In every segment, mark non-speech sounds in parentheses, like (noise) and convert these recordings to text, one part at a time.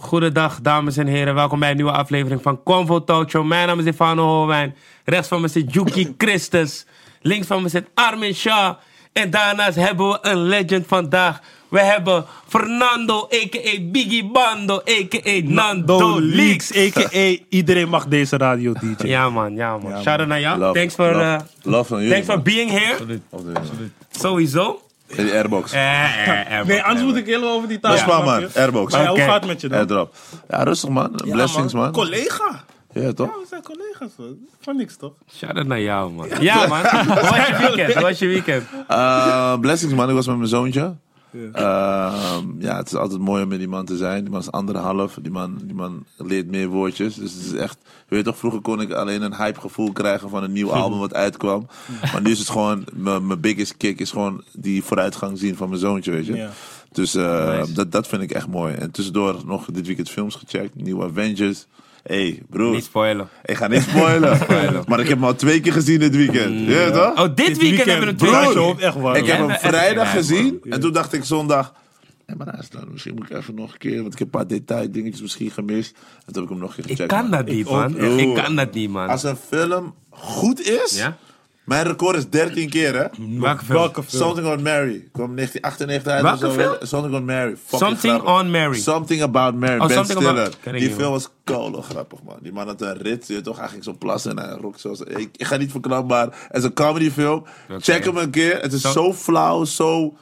Goedendag, dames en heren. Welkom bij een nieuwe aflevering van Convo Talk Show. Mijn naam is Ivano Holwijn. Rechts van me zit Yuki (laughs) Christus. Links van me zit Armin Shah. En daarnaast hebben we een legend vandaag. We hebben Fernando, a.k.a. Biggie Bando, a.k.a. Nando Leaks. a.k.a. iedereen mag deze radio (laughs) DJ. Ja man, ja man. Shout out naar jou. Love, Thanks for, love. uh, Love thanks for being here. Of de- Sowieso. Die airbox. Eh, eh, eh, Nee, anders moet ik heel over die taal. Dat is waar, man. Airbox. Maar ja, hoe gaat het met je dan? Airdrop. Ja, rustig, man. Ja, Blessings, man. Collega. Ja, toch? Ja, we zijn collega's. hoor. Van niks, toch? Shout out naar jou man. Ja man. Hoe was je weekend? Hoe was je weekend? Eh, blessings, man. Ik was met mijn zoontje. Ehm, ja, het is altijd mooi om met die man te zijn. Die man is anderhalf. Die man, die man leert meer woordjes. Dus het is echt... Je weet toch, vroeger kon ik alleen een hype gevoel krijgen van een nieuw (laughs) album wat uitkwam. Maar nu is het gewoon... Mijn biggest kick is gewoon die vooruitgang zien van mijn zoontje, weet je. Ja. Dus eh, dat, dat vind ik echt mooi. En tussendoor nog dit weekend films gecheckt. Nieuwe Avengers. Hey, broer. Niet spoilen. Ik ga (laughs) niet spoilen. maar ik heb hem al twee keer gezien dit weekend. Ja, toch? Oh, dit, weekend, hebben we een broer, twee hoofd echt warm. Ik heb hem vrijdag gezien. En toen dacht ik zondag... Nee, maar daar is dan. Misschien moet ik even nog een keer... Want ik heb een paar detaildingetjes misschien gemist. En toen heb ik hem nog een keer Ik gecheckt. kan man. dat niet, Ik man. ja. Ik kan dat niet, man. Als een film goed is... Ja? Mijn record is 13 keer, hè? Welke film? Welke film? Something on Mary. Kwam 1998 uit Welke of zo. film? Something on Mary. Fucking Something grappig. on Mary. Something about Mary. Oh, ben Stiller. About- Die film was kolo grappig, man. Die man had een rit, je toch? Hij ging zo plassen en hij rokt zo. Ik, ik ga niet verklappen, maar het is een comedyfilm. Check hem een keer. Het is Zo- zo, flauw, zo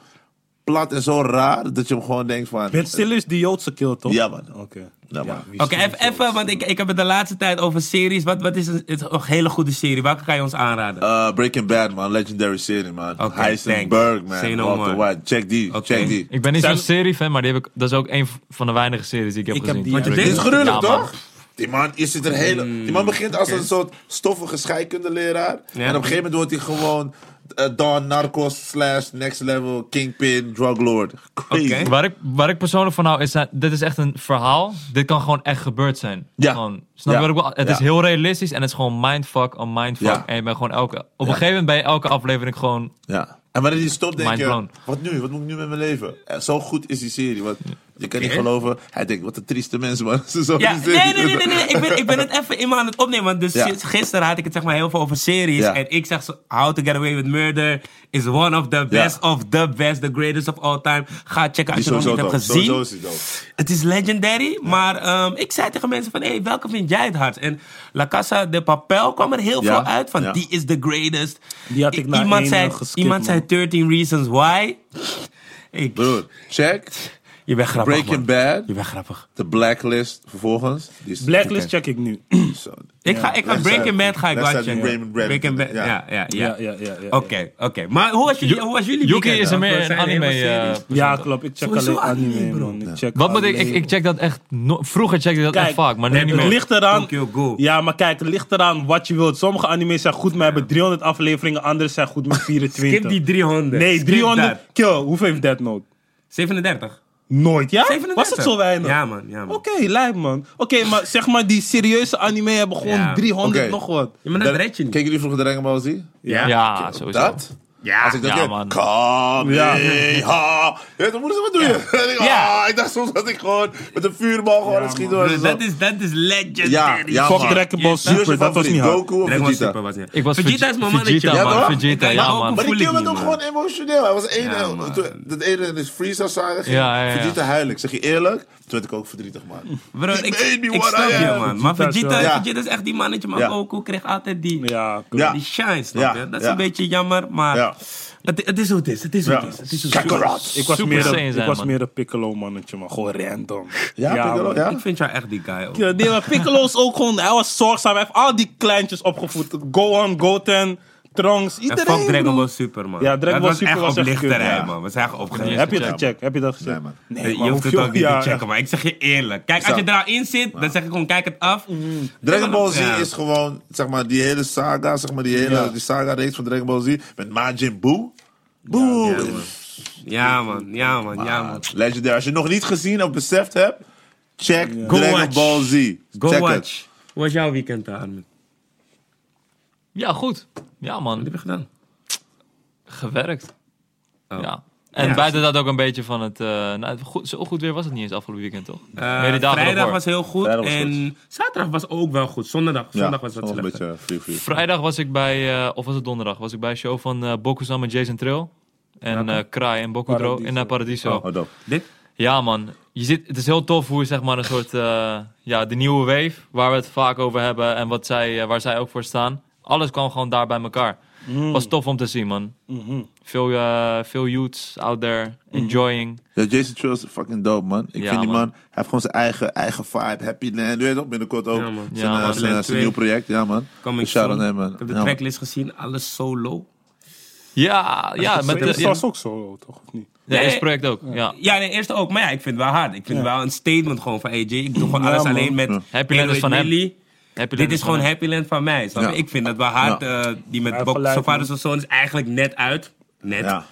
plat en zo raar, dat je hem gewoon denkt van... Ben Stiller is die Joodse kill, toch? Ja, man. Oké. Ja, is Oké, even, even, want ik, ik heb het de laatste tijd over series. Wat, wat is een, het is een hele goede serie? Welke kan je ons aanraden? Uh, Breaking Bad, man. Legendary serie, man. Oké, Heisenberg, thanks. Man. no Walter. White. Check die. Check die. Ik ben niet zo'n serie-fan, maar die heb ik, dat is ook een van de weinige series die ik heb Ik heb gezien. die- Want je Ja, denkt- Dit is gruwelijk, toch? Die man, je ziet er hele, die man begint als een soort stoffige scheikundeleraar. Ja. En op een gegeven moment wordt hij gewoon eh, Don Narcos slash next level kingpin drug lord. Crazy. Waar ik, waar ik persoonlijk van hou, is dat dit is echt een verhaal. Dit kan gewoon echt gebeurd zijn. Ja. Gewoon, snap je wat ik? Het is heel realistisch en het is gewoon mindfuck on mindfuck. Ja. En je bent gewoon elke... Op een gegeven moment ben je elke aflevering gewoon... Ja. En wanneer die stopt, denk je, wat nu? Wat moet ik nu met mijn leven? En zo goed is die serie. Want je kan niet geloven. Hij denkt, wat een trieste mens, man. (laughs) Zo Ja, nee, nee, nee, nee. Ik, ben, ik ben het (laughs) even in me aan het opnemen. Want dus gisteren had ik het zeg maar heel veel over series. Ja. En ik zeg zo, How to Get Away with Murder is one of the best of the best, the greatest of all time. Ga checken als je nog niet hebt gezien. Het is legendary, maar ehm, ik zei tegen mensen van, hey, welke vind jij het hardst? En La Casa de Papel kwam er heel Ja, veel uit van, ja. die is the greatest. Die had ik iemand één, zei, geskipt, iemand zei man. 13 Reasons Why. Ik, Broer, check. Je bent grappig, Breaking man. Bad. Je bent grappig. De Blacklist vervolgens. Die is Blacklist check ik nu. (clears throat) zo- Ik ga, ik ga Breaking Bad ga ik wel checken. Raymond. Breaking Bad, Ja. ja, ja, ja. Ja, ja, ja. ja, Oké, oké. Maar hoe was, jullie, hoe was jullie Yuki weekend is er meer een anime... eh? Ja, klopt. Ik check alleen anime, bro. man. Ik check Wat moet ik, ik... check dat echt... no- vroeger checkte ik dat Kijk, echt vaak, maar nu niet Het meer. ligt eraan. Ja, maar kijk, het ligt eraan wat je wilt. Sommige anime's zijn goed, maar hebben 300 afleveringen. Andere zijn goed met (laughs) 24. Skip die 300. Nee, Skip 300. dat. Kill, hoeveel heeft Dead Note? 37. Nooit, ja? 37. Was het zo weinig? Ja, man. Ja, man. Oké, lijp man. Oké, maar zeg maar die serieuze anime hebben gewoon Ja. 300 Oké. nog wat. Ja, maar dat red je niet. Keken jullie vroeger Dragon Ball Z? Ja. Ja, sowieso. Dat? Ja. Als ik dat Ja, man. Kameha. Ja, dan moeten ze wat doen. Ja. (laughs) Ik, Ja. ah, ik dacht soms dat ik gewoon met een vuurbal gewoon aan schiet door. Bro, Dat is, dat is legendary. Ja, ja, Fuck. Dragon Ball Ja, Super, dat was niet hard. Goku of Vegeta? Super was niet. Ik was Vegeta Veg- is mijn mannetje, man. man. Vegeta, ja, Maar- man. Maar die kill werd niet, ook gewoon emotioneel. Hij was één, Ja, dat ene is Freeza zagen. ging Ja, ja, ja. Vegeta huilen. Ik zeg je eerlijk, toen werd ik ook verdrietig, man. (laughs) Bro, ik, ik what snap je, man. Maar Vegeta is Vegeta, Ja. Is echt die mannetje, man. Ja. Goku kreeg altijd die, Ja, Ja. die shine, snap Ja. je? Dat is Ja. een beetje jammer, maar Ja. Het, het is hoe het is. Het is hoe Ja. het is. Het is hoe het is. Ik was, Super meer, Saiyan een, ik zijn, was man. meer een Piccolo mannetje, man. Gewoon random. Ja, Piccolo, man. ja? Ik vind jou echt die guy ook. Ja, nee, maar Piccolo is ook gewoon... Hij was zorgzaam. Hij heeft al die kleintjes opgevoed. Gohan, Goten, Trunks, En iedereen. fuck Dragon. Ball Super, man. Ja, Dragon dat Ball was Super echt was echt oplichterij, man. We zijn echt. Heb je dat gecheckt? Heb je dat man. Nee, je hoeft het ook niet te checken, maar ik zeg je eerlijk. Kijk, als je Zo. erin zit, dan zeg ik gewoon, kijk het af. Dragon Ball Z is gewoon, zeg maar, die hele saga, zeg maar, die hele die saga-reeks van Dragon Ball Z. Met Majin Buu. Buu. Ja, man. Ja, man. Ja, man. Legendary. Als je het nog niet gezien of beseft hebt, check Go Dragon. Ball Z. Go watch. Hoe was jouw weekend, Armin? Ja, goed. Ja, Wat man. heb je gedaan? Gewerkt. Oh. Ja. En Ja. buiten dat ook een beetje van het... eh nou, goed, zo goed weer was het niet eens afgelopen weekend, toch? Eh, dagen vrijdag was heel goed was en zaterdag was ook wel goed. Zondag, zondag was wat een slechter. beetje free free. Vrijdag was ik bij, eh, of was het donderdag, was ik bij een show van eh Bokusan met Jason Trill. En eh Kraai en Bokudro Paradiso. in uh, Paradiso. Oh, dope. Dit? Ja man, je ziet, het is heel tof hoe zeg maar een soort, eh, ja, de nieuwe wave, waar we het vaak over hebben en wat zij, eh, waar zij ook voor staan. Alles kwam gewoon daar bij elkaar. Mm. Was tof om te zien man. Mhm. Veel, eh, veel youths out there, enjoying. Ja, Jason Trill is fucking dope, man. Ik Ja, vind die man. man, hij heeft gewoon zijn eigen, eigen vibe, Happy Land. Weet je toch, binnenkort ook Ja, man. zijn, Ja, eh, man. zijn, nieuw 2. project. Ja, man. Coming Dus shout out soon. hem, man. Ik heb de Ja, man. tracklist gezien, alles solo. Ja, ja, met de, was ook zo, toch? Of niet? ja, Nee. eerste project ook. Ja. Ja, nee, eerste ook. Maar ja, ik vind het wel hard. Ik vind het wel een statement gewoon van AJ. Ik doe gewoon Ja, alles man. alleen met Ja. Happy Land is van hem. Dit is gewoon hem. Happy Land van mij. snap je? Ja. Ik vind dat wel hard. eh, die met Bok Far gelijk, So Son is eigenlijk net uit. Net. Ja.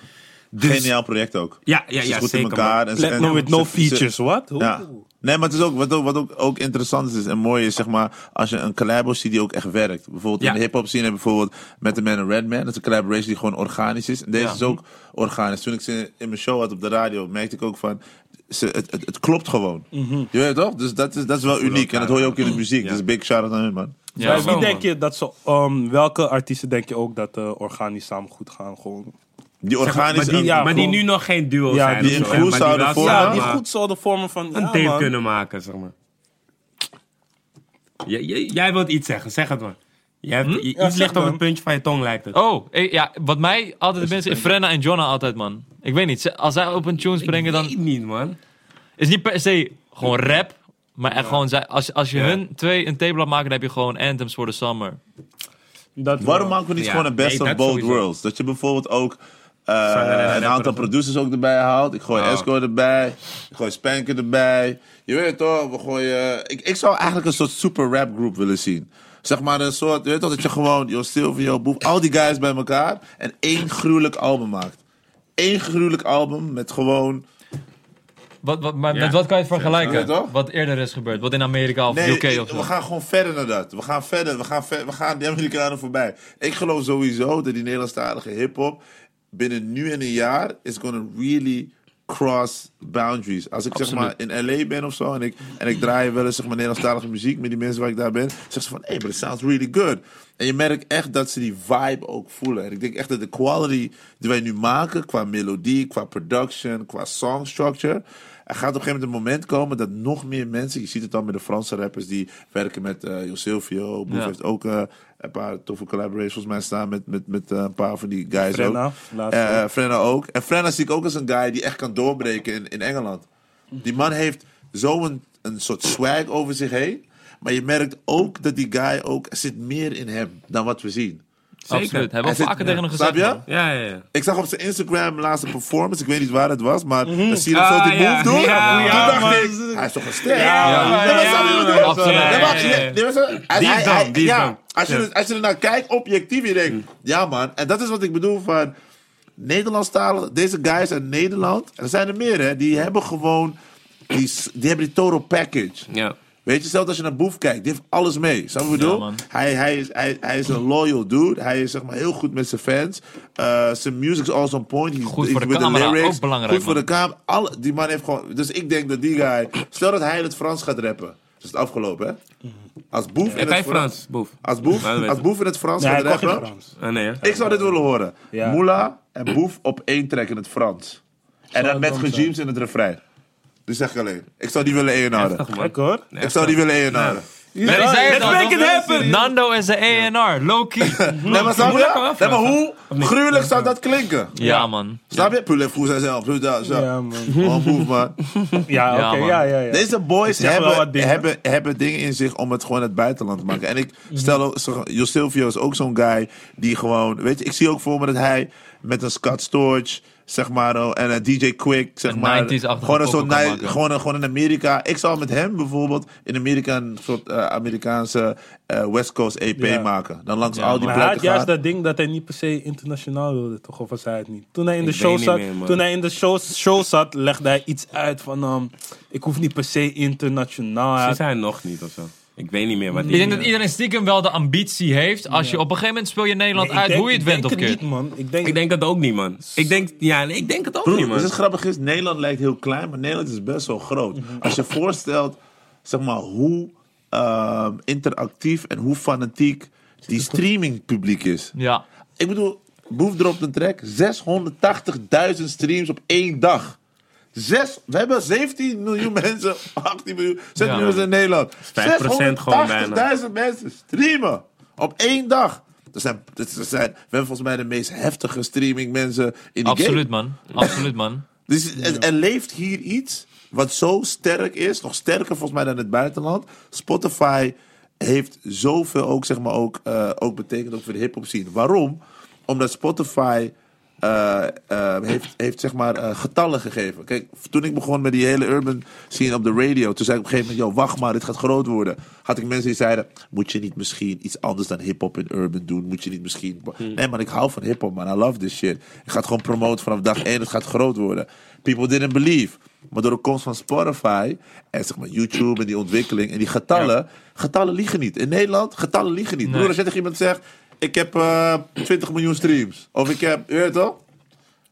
Dus- Geniaal project ook. Ja, ja, is ja, goed zeker in elkaar. man. En- Platinum en- with no ze- ze- features, wat? Ja. Nee, maar het is ook, wat, ook, wat ook, ook interessant is en mooi is, zeg maar, als je een collabo ziet die ook echt werkt. Bijvoorbeeld Ja. in de hip-hop scene heb je bijvoorbeeld met The Man en Redman. Dat is een collaboration die gewoon organisch is. En deze Ja. is ook organisch. Toen ik ze in mijn show had op de radio, merkte ik ook van, ze, het, het, het klopt gewoon. Je weet toch? Dus dat is, dat is wel uniek. En dat hoor je ook in de muziek. Ja. Dus big shout-out aan hun, man. Ja, wie man. denk je dat ze, um, welke artiesten denk je ook dat uh, organisch samen goed gaan? Gewoon. Die Zeg maar, organisch... maar die, ja, maar die nu nog geen duo Ja, zijn. die die zouden wel vormen, Ja, die goed zouden vormen van. een man. kunnen maken, zeg maar. J- j- jij wilt iets zeggen, zeg het maar. Jij hebt, i- Ja, iets zeg ligt op het puntje van je tong, lijkt het. Oh, ik- ja, wat mij altijd de mensen Frenna en Jonna altijd, man. Ik weet niet, als zij op een tune springen, ik dan weet niet, man. is niet per se gewoon rap, maar echt gewoon, zij, als, als je Ja. hun twee een tape laat maken, dan heb je gewoon anthems for the summer. Dat Waarom maken we niet Ja, gewoon een best nee, of dat both sowieso. worlds? Dat je bijvoorbeeld ook eh, een aantal producers ook erbij haalt. Ik gooi Oh. Esco erbij. Ik gooi Spanker erbij. Je weet toch, we gooien... Ik, ik zou eigenlijk een soort super rap group willen zien. Zeg maar een soort, je weet toch, dat je gewoon, Yo Silvio, Boef, al die guys bij elkaar en één gruwelijk album maakt. Eén gruwelijk album met gewoon... Wat, wat, maar Ja. met wat kan je het vergelijken? Ja, wat eerder is gebeurd, wat in Amerika of Nee, UK ik- of zo. we gaan gewoon verder naar dat. We gaan verder, we gaan, ver, we gaan die Amerikanen voorbij. Ik geloof sowieso dat die Nederlandstalige hip-hop binnen nu en een jaar is gonna really cross boundaries. Als ik zeg maar in LA ben of zo en ik, en ik draai wel eens zeg maar Nederlandstalige muziek met die mensen waar ik daar ben, zeggen ze van hey, but it sounds really good. En je merkt echt dat ze die vibe ook voelen. En ik denk echt dat de quality die wij nu maken qua melodie, qua production, qua song structure, er gaat op een gegeven moment een moment komen dat nog meer mensen, je ziet het dan met de Franse rappers die werken met eh Jo Silvio, Boef Ja. heeft ook eh, een paar toffe collaborations volgens mij staan met, met, met eh, een paar van die guys Frenna, ook. Eh, ook. Frenna ook. En Frenna zie ik ook als een guy die echt kan doorbreken in, in Engeland. Die man heeft zo'n een soort swag over zich heen. Maar je merkt ook dat die guy ook, er zit meer in hem dan wat we zien. Absoluut, hebben we vaker ja. tegen hem Snap gezegd. Ja, ja, ja. Ik zag op zijn Instagram laatste performance, ik weet niet waar het was, maar dan zie je hem Ah, zo die ja. move doen. Ja, Toen ja, dacht man. ik, hij is toch een ster? Ja, als je- er- als je er naar kijkt, objectief, je denkt, ja man. En dat is wat ik bedoel van Nederlandstalig, deze guys uit Nederland, er zijn er meer hè, die hebben gewoon, die, die hebben die total package. ja. Weet je, zelfs als je naar Boef kijkt, die heeft alles mee. Snap je wat ik bedoel? hij, hij, is, hij, hij is een loyal dude. Hij is zeg maar heel goed met zijn fans. Eh, zijn music is also on point. He's, Goed voor de camera, lyrics. ook belangrijk, Goed voor de camera. Alle, die man heeft gewoon... Dus ik denk dat die guy... Stel dat hij in het Frans gaat rappen. Dat is het afgelopen, hè? Als Boef in Ja, het Frans... Frans, boef? Als Boef, Ja, als. Boef in het Frans Nee, hij gaat rappen... Frans. Ah, nee, hè? Ik zou dit willen horen. Ja. Moula en Boef op één track in het Frans. En dan met regimes in het refrein. Dus zeg ik alleen. Ik zou die willen man. Kijk hoor. Ik zou die willen het Let's make it happen! Nando is de A&R, low-key. Nee, maar snap je? Nee, maar hoe gruwelijk zou dat klinken? ja, man. Snap je? Pull even zijn zelf. Zo, zo, zo. Ja, man. (laughs) Gewoon move, man. Ja, oké, ja, ja, ja. Deze boys hebben, dingen. hebben, hebben dingen in zich om het gewoon het buitenland te maken. En ik stel ook, zo- Jo Silvio is ook zo'n guy die gewoon, weet je, ik zie ook voor me dat hij met een Scott Storch, zeg maar, oh, en een DJ Quick, zeg maar, 90s-achtige gewoon een soort, gewoon, een- gewoon in Amerika. Ik zou met hem bijvoorbeeld in Amerika een soort eh, Amerikaanse eh, West Coast EP Ja. maken. Dan langs Ja, al die Maar hij had plekken juist dat ding dat hij niet per se internationaal wilde, toch? Of was hij het niet? Toen hij in de show zat, meer, toen hij in de show, show zat, legde hij iets uit van, ehm, ik hoef niet per se internationaal. Ze zijn nog niet of zo. Ik weet niet meer wat Ik die... denk dat iedereen stiekem wel de ambitie heeft. Als je op een gegeven moment speel je Nederland Nee, ik uit, denk- hoe je het ik went of denk het keert. niet, man. Ik denk, Ik denk het ook niet, man. Ik denk, ja, nee, ik denk het ook niet, dus man. het grappige is, Nederland lijkt heel klein, maar Nederland is best wel groot. Als je voorstelt, zeg maar, hoe ehm, interactief en hoe fanatiek die streamingpubliek is. Ja. Ik bedoel, Boef dropt een track, 680.000 streams op één dag. Zes, we hebben 17 miljoen (laughs) mensen, 18 miljoen, 16 Ja, miljoen mensen in Nederland. 5% gewoon bijna. 680.000 mensen streamen op één dag. Er zijn, er zijn, we hebben volgens mij de meest heftige streaming mensen in die game. Absoluut, man. Absoluut, man. (laughs) Dus er, er leeft hier iets wat zo sterk is, nog sterker volgens mij dan het buitenland. Spotify heeft zoveel ook, zeg maar, ook, eh, ook betekend ook voor de hip-hop scene. Waarom? Omdat Spotify eh, eh, heeft, heeft zeg maar eh, getallen gegeven. Kijk, toen ik begon met die hele urban scene op de radio, toen zei ik op een gegeven moment, yo, wacht maar, dit gaat groot worden. Had ik mensen die zeiden, moet je niet misschien iets anders dan hip-hop in urban doen? Moet je niet misschien. Nee, maar ik hou van hip-hop, man. I love this shit. Ik ga het gewoon promoten vanaf dag één. Het gaat groot worden. People didn't believe. Maar door de komst van Spotify en zeg maar YouTube en die ontwikkeling en die getallen, getallen liegen niet. In Nederland, getallen liegen niet. Nee. Broer, als je tegen iemand zegt, ik heb eh 20 miljoen streams. Of ik heb, je weet toch?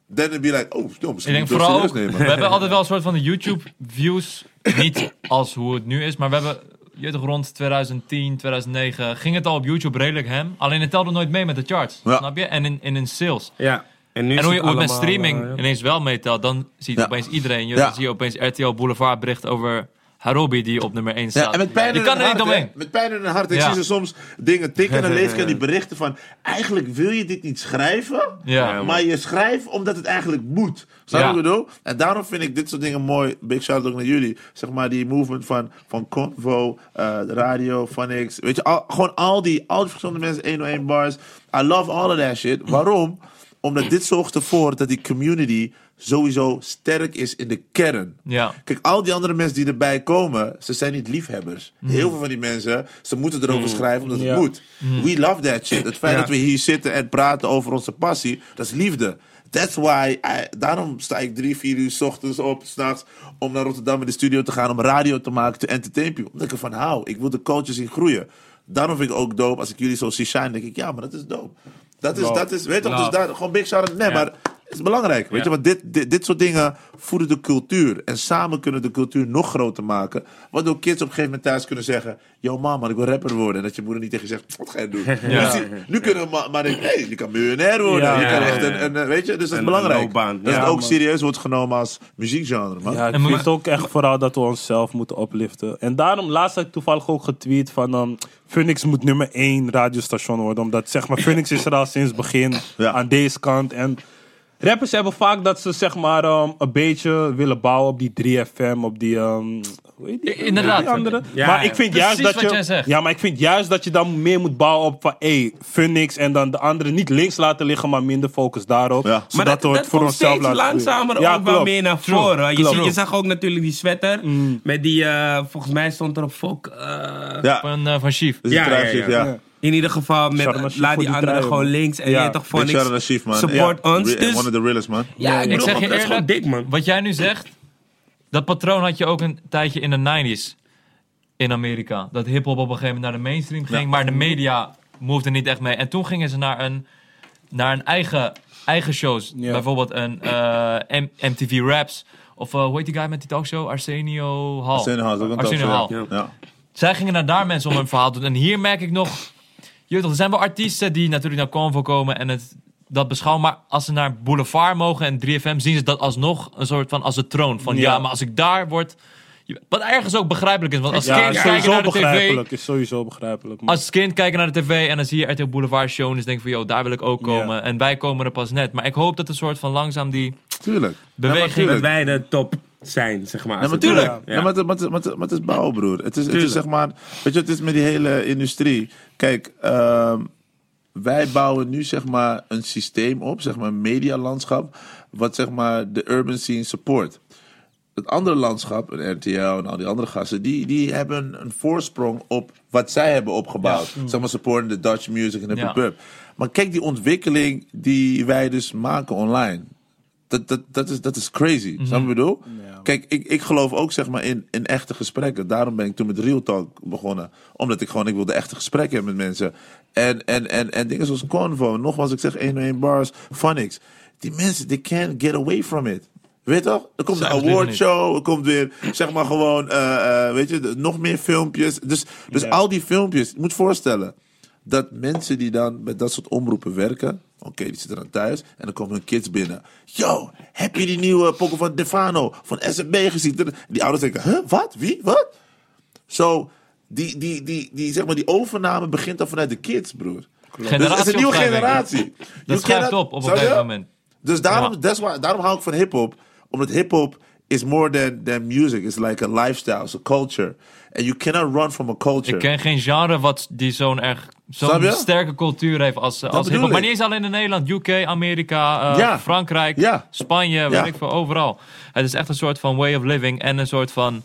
Dan be like, oh, yo, misschien Ik denk vooral het ook, we hebben altijd wel een soort van de YouTube views, niet als hoe het nu is, maar we hebben, je weet toch, rond 2010, 2009 ging het al op YouTube redelijk hem. Alleen het telde nooit mee met de charts, Ja. snap je? En in, in, in sales. Ja. En, nu En hoe je het hoe het met allemaal, streaming eh, ja. ineens wel meetelt, dan ziet Ja. opeens iedereen. Je, Ja. Dan zie je opeens RTL Boulevard bericht over Harobi die op nummer 1 staat. Ja, en met pijn je kan er niet omheen. Met pijn in het hart. Ik Ja. zie ze soms dingen tikken en dan lees ik aan die (laughs) berichten van... Eigenlijk wil je dit niet schrijven, maar je schrijft omdat het eigenlijk moet. Snap je Ja. wat ik bedoel? En daarom vind ik dit soort dingen mooi. Big shout ook naar jullie. Zeg maar die movement van, van Convo, eh, de radio, Phonics. Weet je, al, gewoon al die, al die verschillende mensen, 101 bars. I love all of that shit. Waarom? Omdat dit zorgt ervoor dat die community sowieso sterk is in de kern. Ja. Kijk, al die andere mensen die erbij komen, ze zijn niet liefhebbers. Heel veel van die mensen, ze moeten erover schrijven omdat Ja. het moet. We love that shit. Het feit Ja. dat we hier zitten en praten over onze passie, dat is liefde. That's why, I- daarom sta ik drie, vier uur 's ochtends op, s'nachts, om naar Rotterdam in de studio te gaan, om radio te maken, te entertain people. Omdat ik ervan hou. Ik wil de culture zien groeien. Daarom vind ik ook dope, als ik jullie zo zie shine, denk ik, ja, maar dat is dope. Dat is, dat is, weet je toch, dus daar, gewoon big shout out. Nee, maar is belangrijk. Weet je, want dit, dit, dit soort dingen voeden de cultuur. En samen kunnen de cultuur nog groter maken. Waardoor kids op een gegeven moment thuis kunnen zeggen: Yo, mama, ik wil rapper worden. En dat je moeder niet tegen je zegt: Wat ga je doen? (laughs) Ja. Nu, kunnen ma- maar denken: hey, je kan miljonair worden. Ja, je kan ja, echt een, een, weet je, dus dat is belangrijk. Dat Ja, het ook man. serieus wordt genomen als muziekgenre, man. Ja, ik En vind ook echt vooral dat we onszelf moeten opliften. En daarom, laatst had ik toevallig ook getweet van... Um, Phoenix moet nummer 1 radiostation worden. Omdat, zeg maar, Phoenix is er al sinds het begin Ja. aan deze kant. En rappers hebben vaak dat ze, zeg maar, um, een beetje willen bouwen op die 3FM, op die... um, hoe heet die? I- inderdaad. Die andere. Ja, maar ja. ik vind juist dat je... Ja, maar ik vind juist dat je dan meer moet bouwen op van... Hé, Phoenix en dan de andere niet links laten liggen, maar minder focus daarop. Ja. Maar Zodat dat, we het dat voor komt onszelf steeds laten langzamer Ja, ook wel meer naar True. voren. Je, je zag ook natuurlijk die sweater. Met die, eh, volgens mij stond er op Fok. eh, Ja, Van, eh van Chief. dus Ja, ja, In ieder geval, met, laat voor die die anderen trui, gewoon man. links. En Ja. je toch Chief, man. Support ons. Dus, One of the realest, man. ja, ik Ik bedoel, zeg je dat is gewoon eerlijk, dik, man. wat jij nu zegt, dat patroon had je ook een tijdje in de 90s in Amerika. Dat hip-hop op een gegeven moment naar de mainstream ging, maar de media moved er niet echt mee. En toen gingen ze naar een, naar een eigen, eigen shows. Ja. Bijvoorbeeld een eh, MTV Raps. Of eh, hoe heet die guy met die talkshow? Arsenio Hall. Arsenio Hall Arsenio Hall. ja. Zij gingen naar daar mensen om een verhaal te doen. En hier merk ik nog... Toch, er zijn wel artiesten die natuurlijk naar Convo komen en het, dat beschouwen. Maar als ze naar Boulevard mogen en 3FM, zien ze dat alsnog een soort van als een troon. Van ja, Ja. maar als ik daar word... Wat ergens ook begrijpelijk is. Want als Ja, kind kijken naar de tv... Is sowieso begrijpelijk. man. Als kind kijken naar de tv en dan zie je RTL Boulevard show... en dus denk je van, joh, daar wil ik ook komen. Ja. En wij komen er pas net. Maar ik hoop dat een soort van langzaam die Tuurlijk. beweging... Dat wij de top zijn, zeg maar. Ja, maar. Ja. Ja. maar, het, maar, het, maar, het, maar het is bouwen, broer. Het is, het is zeg maar... Weet je, het is met die hele industrie. Kijk, ehm, wij bouwen nu zeg maar een systeem op, zeg maar een medialandschap, wat zeg maar de urban scene support. Het andere landschap, een RTL en al die andere gasten, die, die hebben een voorsprong op wat zij hebben opgebouwd. Zeg maar supporten de Dutch music en de Ja. pub. Maar kijk die ontwikkeling die wij dus maken online. Dat, dat, dat, is, dat is crazy. Snap je wat ik bedoel? Ja. Kijk, ik, ik geloof ook zeg maar in, in echte gesprekken. Daarom ben ik toen met Real Talk begonnen. Omdat ik gewoon, ik wilde echte gesprekken hebben met mensen. En, en, en, en dingen zoals Convo. Nogmaals, ik zeg 101 bars, Phonics. Die mensen, they can't get away from it. Weet toch? Er komt een awardshow. Er komt weer, zeg maar gewoon, eh, eh, weet je, de- nog meer filmpjes. Dus, dus Ja. al die filmpjes. Je moet voorstellen dat mensen die dan met dat soort omroepen werken. Oké, die zitten dan thuis. En dan komen hun kids binnen. Yo, heb je die nieuwe pokken van Defano van SMB gezien? Die ouders denken, huh, wat? Wie? Wat? Zo, die, die, die, die, zeg maar, die overname begint dan vanuit de kids, broer. Dus het is een nieuwe generatie. Dat schuift op op een gegeven moment. Dus daarom, Ja. why, daarom hou ik van hip-hop. Omdat hip-hop is more than, than music. It's like a lifestyle, it's a culture. And you cannot run from a culture. Ik ken geen genre wat die zo'n erg zo'n sterke cultuur heeft als, als bedoel hip-hop. Maar niet eens alleen in Nederland, UK, Amerika, eh, Ja. Frankrijk, Ja. Spanje, Ja. weet ik veel, overal. Het is echt een soort van way of living en een soort van,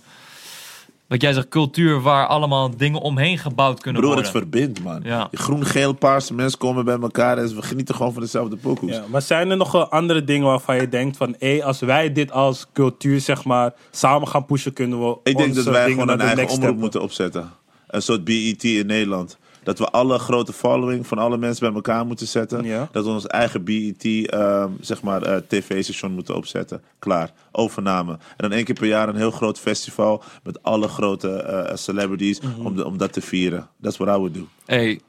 wat jij zegt, cultuur waar allemaal dingen omheen gebouwd kunnen Broer, het worden. verbindt, man. Ja. Groen, geel, paarse mensen komen bij elkaar en we genieten gewoon van dezelfde pokoes. Ja, maar zijn er nog wel andere dingen waarvan je denkt van... hé, als wij dit als cultuur zeg maar samen gaan pushen... kunnen we Ik denk dat wij gewoon een eigen omroep moeten opzetten. Een soort BET in Nederland. Dat we alle grote following van alle mensen bij elkaar moeten zetten. Ja. Dat we ons eigen BET, ehm, zeg maar, eh, tv-station moeten opzetten. Klaar. Overname. En dan één keer per jaar een heel groot festival met alle grote eh, celebrities Mhm. om, de, om dat te vieren. That's what I would do. Hey,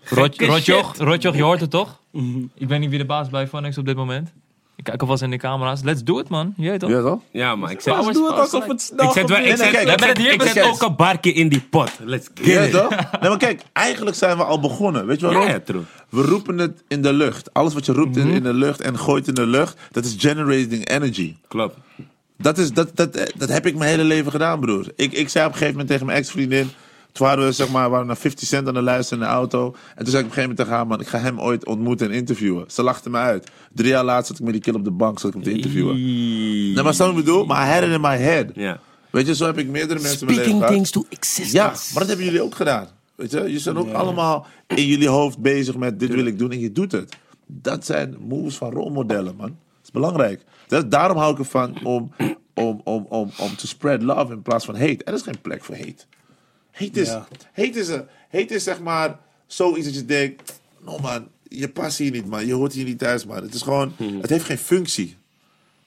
Rotjoch, je hoort het toch? Mhm. Ik weet niet wie de baas bij Phonics op dit moment. Ik kijk alvast in de camera's. Let's do it, man. Je weet toch? Ja, toch? Ja, maar ik zet, Powers Doe het Power alsof het snel ik zet, wel, ik zet, ik ik ook een barkje in die pot. Let's get Ja, it. toch? (laughs) Nee, maar kijk, eigenlijk zijn we al begonnen. Weet je waarom? Ja, ja, true. We roepen het in de lucht. Alles wat je roept in, in de lucht en gooit in de lucht, dat is generating energy. Klopt. Dat, is, dat, dat, dat heb ik mijn hele leven gedaan, broer. Ik, ik zei op een gegeven moment tegen mijn ex-vriendin. Toen waren we, zeg maar, we waren naar 50 Cent aan de luisteren in de auto. En toen zei ik op een gegeven moment tegen haar, man, ik ga hem ooit ontmoeten en interviewen. Ze lachte me uit. Drie jaar later zat ik met die kill op de bank, zat ik hem te interviewen. Nee, maar snap je wat ik bedoel? Maar I had it in my head. Ja. Weet je, zo heb ik meerdere mensen in mijn leven Speaking gehad. things to existence. Ja, maar dat hebben jullie ook gedaan. Weet je, je zijn ook allemaal in jullie hoofd bezig met dit wil ik doen en je doet het. Dat zijn moves van rolmodellen, man. Dat is belangrijk. Dat, daarom hou ik ervan om, om, om, om, om te spread love in plaats van hate. Er is geen plek voor hate. Hate is, Ja. is, is zeg maar zoiets dat je denkt, no man, je past hier niet man, je hoort hier niet thuis man. Het is gewoon, het heeft geen functie.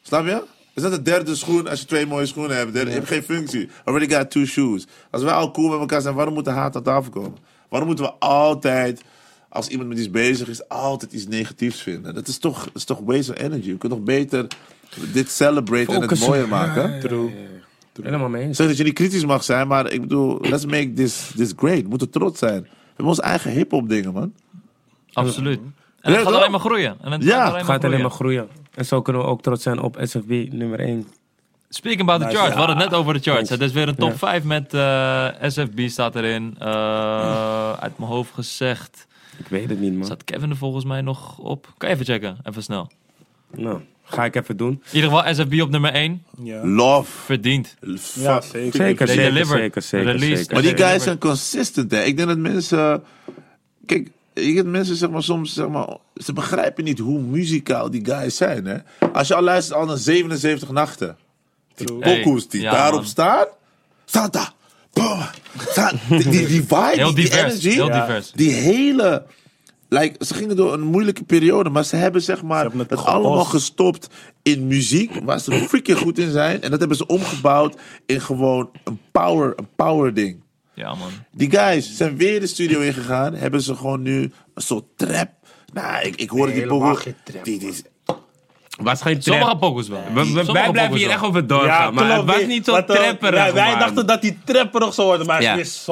Snap je? Het is net de derde schoen als je twee mooie schoenen hebt. Derde, Je hebt geen functie. Already got two shoes. Als wij al cool met elkaar zijn, waarom moet de haat aan tafel komen? Waarom moeten we altijd, als iemand met iets bezig is, altijd iets negatiefs vinden? Dat is toch, dat is toch waste of energy. We kunnen toch beter dit celebrate en het mooier maken? True. Helemaal mee Ik eens. zeg dat je niet kritisch mag zijn, maar ik bedoel, let's make this, this great. We moeten trots zijn. We hebben onze eigen hip-hop dingen, man. Absoluut. En Ja, het gaat alleen maar groeien. En het Ja, gaat alleen Het maar gaat alleen groeien. maar groeien. En zo kunnen we ook trots zijn op SFB nummer 1. Speaking about the Nice. charts, we hadden het net over de charts. Het is weer een top Ja. 5 met eh, SFB staat erin. Eh, uit mijn hoofd gezegd. Ik weet het niet, man. Staat Kevin er volgens mij nog op? Kan je even checken? Even snel. Nou, ga ik even doen. In ieder geval SFB op nummer 1. Ja. Love. Verdiend. Ja, zeker. Zeker, They zeker, delivered. zeker, zeker. Maar die guys zijn consistent, hè. Ik denk dat mensen... Kijk, je hebt mensen, zeg maar, soms, zeg maar... Ze begrijpen niet hoe muzikaal die guys zijn, hè. Als je al luistert al naar 77 nachten. Die Hey, pokoes die ja, daarop man. staan... Santa! Boom! Sa- Die, die, die vibe, Heel die, die energy... Heel Ja. divers. Die hele... Like, ze gingen door een moeilijke periode, maar ze hebben zeg maar hebben het allemaal gestopt in muziek, waar ze freaking goed in zijn. En dat hebben ze omgebouwd in gewoon een power, een power ding. Ja, man. Die guys zijn weer de studio ingegaan. Hebben ze gewoon nu een soort trap. Nou, ik, ik hoorde die pokoe. Die, die is- Was geen trap. Sommige pokus wel. We- we- Sommige wij blijven pokus hier wel. echt over doorgaan. maar het was niet zo trapperig. Wij, wij dachten dat die trapperig zou worden, maar het Ja. is.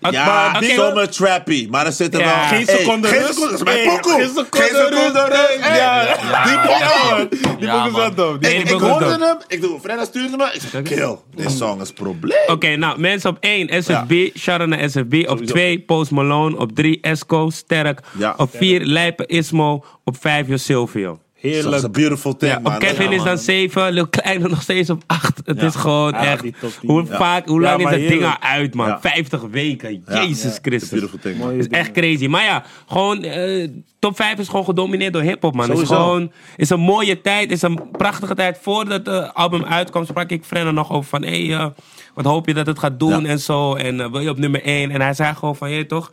Het- ja, maar- oké, zomer trappy. Maar er zit er Ja. wel... Geen Hey, seconde geen rust. seconde, is mijn Hey, geen seconde seconde rust. rust. Hey, Ja. Die pokoe. Die Ja, man. wel dope. Nee, Ik, ik hoorde dope. hem. Ik doe, Frenna stuurde me. Ik zeg, kill. This song is probleem. Oké, nou, mensen op 1, SFB, shout-out naar SFB. Op Sowieso. 2, Post Malone. Op 3, Esco, Sterk. Ja. Op 4, Lijpen Ismo. Op 5, Jo Silvio. Dat is Heerlijk. een beautiful thing, Ja, man. Kevin Ja, is dan man. 7, Lil Kleine nog steeds op 8. Het Ja. is gewoon Ja, echt. Hoe, Ja. vaak, hoe Ja, lang is dat ding al heerlijk. uit, man? Ja. 50 weken. Jezus Christus. beautiful thing, man. Mooie Het is echt crazy. Maar ja, gewoon eh, top 5 is gewoon gedomineerd door hip-hop, man. Het is Sowieso. gewoon is een mooie tijd, is een prachtige tijd. Voordat het album uitkwam, sprak ik Frenna nog over van, hé, hey, eh, wat hoop je dat het gaat doen Ja. en zo. En eh, wil je op nummer 1? En hij zei gewoon van, je toch,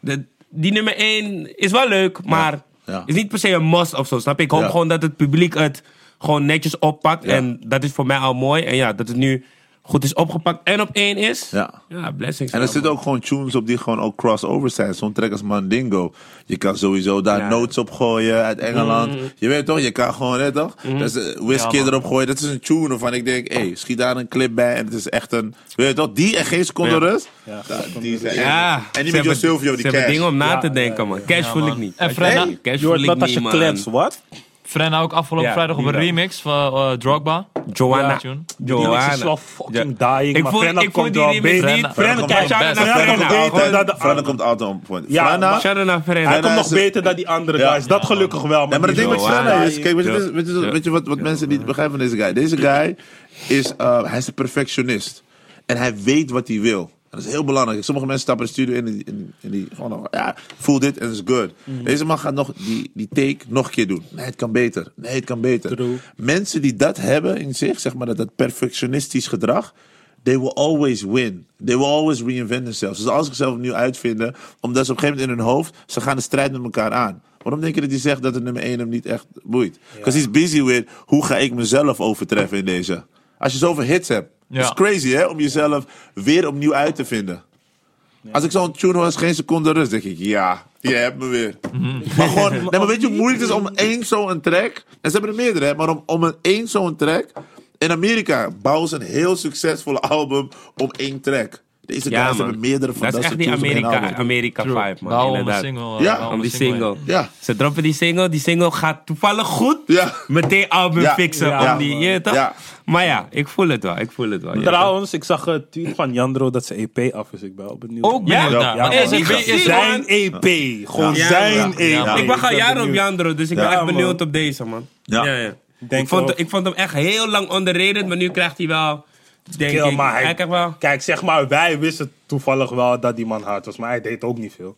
de, die nummer 1 is wel leuk, maar Ja. is niet per se een must of zo, snap je? Ik hoop gewoon dat het publiek het gewoon netjes oppakt. En dat is voor mij al mooi. En ja, dat het nu goed is opgepakt en op 1 is. Ja. Ja, blessings. En er zitten ook gewoon tunes op die gewoon ook crossover zijn. Zo'n track als Mandingo. Je kan sowieso daar Ja. notes op gooien uit Engeland. Je weet toch, je kan gewoon, hè, toch? Dus, eh, Whisky Ja, man. erop gooien. Dat is een tune waarvan ik denk, hé, hey, schiet daar een clip bij. En het is echt een, weet je toch, die en geen seconde Ja. rust. Ja, Ja, die zijn Ja, En die met Joe Silvio, die Ze hebben cash. dingen om na Ja, te denken, man. Cash Ja, voel man. ik niet. En Frenna, Hey. Cash Je voel hoort ik niet, je man. klets, wat? Frenna ook afgelopen Ja, vrijdag op een remix van eh, Drogba. Joanna. Die remix is wel Joanna. fucking Ja. dying, Ik maar voel, Frenna ik voel komt die wel beter. niet. Frenna- komt Frenna komt altijd on point. Ja, Frenna-. Hij komt nog beter dan die andere guys. Dat gelukkig wel. Maar het ding met Frenna is, kijk, weet je, wat, wat mensen niet begrijpen van deze guy? Deze guy is, uh, hij is een perfectionist. En hij weet wat hij wil. Dat is heel belangrijk. Sommige mensen stappen de studio in en die, en, en die gewoon, nog, ja, voel dit en is good. Mhm. Deze man gaat nog die, die take nog een keer doen. Nee, het kan beter. Nee, het kan beter. True. Mensen die dat hebben in zich, zeg maar dat, dat perfectionistisch gedrag, they will always win. They will always reinvent themselves. Dus als zichzelf opnieuw uitvinden, omdat ze op een gegeven moment in hun hoofd, ze gaan de strijd met elkaar aan. Waarom denk je dat hij zegt dat de nummer 1 hem niet echt boeit? Because he's busy with, hoe ga ik mezelf overtreffen in deze? Als je zoveel hits hebt, Ja. dat is crazy hè, om jezelf weer opnieuw uit te vinden. Als ik zo'n tune hoor, is geen seconde rust, denk ik, ja, je hebt me weer. Maar gewoon, nee, maar weet je hoe (laughs) moeilijk het is om één zo'n track, en ze hebben er meerdere, hè, maar om, om een één zo'n track, in Amerika bouwen ze een heel succesvolle album om één track. Deze Ja, guys man. hebben meerdere van Dat dat, is echt die Amerika. Amerika True. vibe, man. Inderdaad. single. Ja. Om die single. Ja. Ze droppen die single, die single gaat toevallig goed. Ja. Meteen album Ja. fixen. Ja, om die, je, toch? Ja. Maar ja, ik voel het wel. Ik voel het wel. Trouwens, ik zag een tweet van Jandro dat zijn EP af is. Ik ben wel benieuwd. Ook Ja? benieuwd Ja. het-. Zijn EP. Gewoon Ja. zijn Ja. EP. Ik wacht al ben jaren op. Jandro, dus ik ben echt benieuwd op deze, man. Ja. Ik, vond, wel- ik vond hem echt heel lang underrated, maar nu krijgt hij wel, denk Kill, ik, maar hij- krijgt wel... Kijk, zeg maar, wij wisten toevallig wel dat die man hard was, maar hij deed ook niet veel.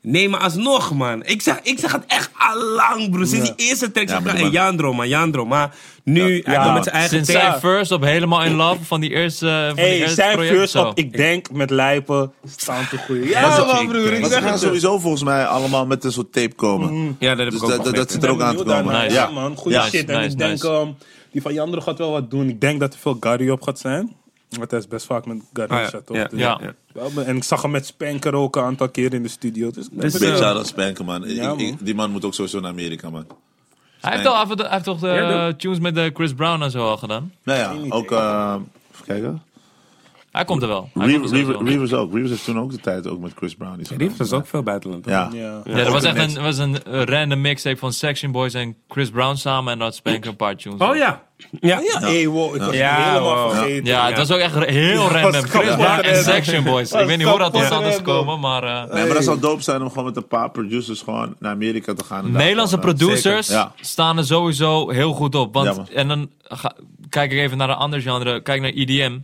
Nee, maar alsnog, man. Ik zeg, ik zeg het echt al lang, bro. Sinds die eerste track zeg Ja, ik, hey, die man- Jandro, man, Jandro. Maar nu, hij Ja. met zijn eigen Sinds zijn first op Helemaal in Love van die eerste, van die eerste zijn project first op, ik denk, met Lijpen, staan te groeien. Ja, man, broer, ik zeg gaan het. sowieso volgens mij allemaal met een soort tape komen. Ja, dat heb Dus ik ook dat, dat, dat begrepen. zit er ook aan te komen. Nice. Ja, man, goede Ja. shit. En Nice, ik denk, um, die van Jandro gaat wel wat doen. Ik denk dat er veel Gary op gaat zijn. Want hij is best vaak met Gary Ah, ja. Chateau. Ja, Dus ja. ja. En ik zag hem met Spanker ook een aantal keer in de studio. Dus ik ben Dus. Beetje eh, aan dat spanken, man. Ik- ik- die man moet ook sowieso naar Amerika, man. Hij heeft, al, hij heeft toch de Ja, eh, tunes met de Chris Brown en zo al gedaan? Nou ja, ook... eh, even kijken. Hij komt er wel. Er Reavers ook. Reavers heeft toen ook de tijd ook met Chris Brown. gedaan. was ook veel buitenland. Ja. Ja. Ja, dat was echt een, was een eh, random mixtape van Section Boys en Chris Brown samen en dat Spanker een paar tunes. Oh ja. Ja. Ja, hey, wow, ik was Ja, helemaal wow. vergeten. Ja, het was ook echt heel random. Chris Brown en. Section Boys. Ik weet niet hoe dat tot stand is gekomen, maar... eh, Nee, maar dat zou dope zijn om gewoon met een paar producers gewoon naar Amerika te gaan. Nederlandse gewoon, eh, producers staan er sowieso heel goed op. Want, en dan ga- kijk ik even naar een ander genre. Kijk naar EDM.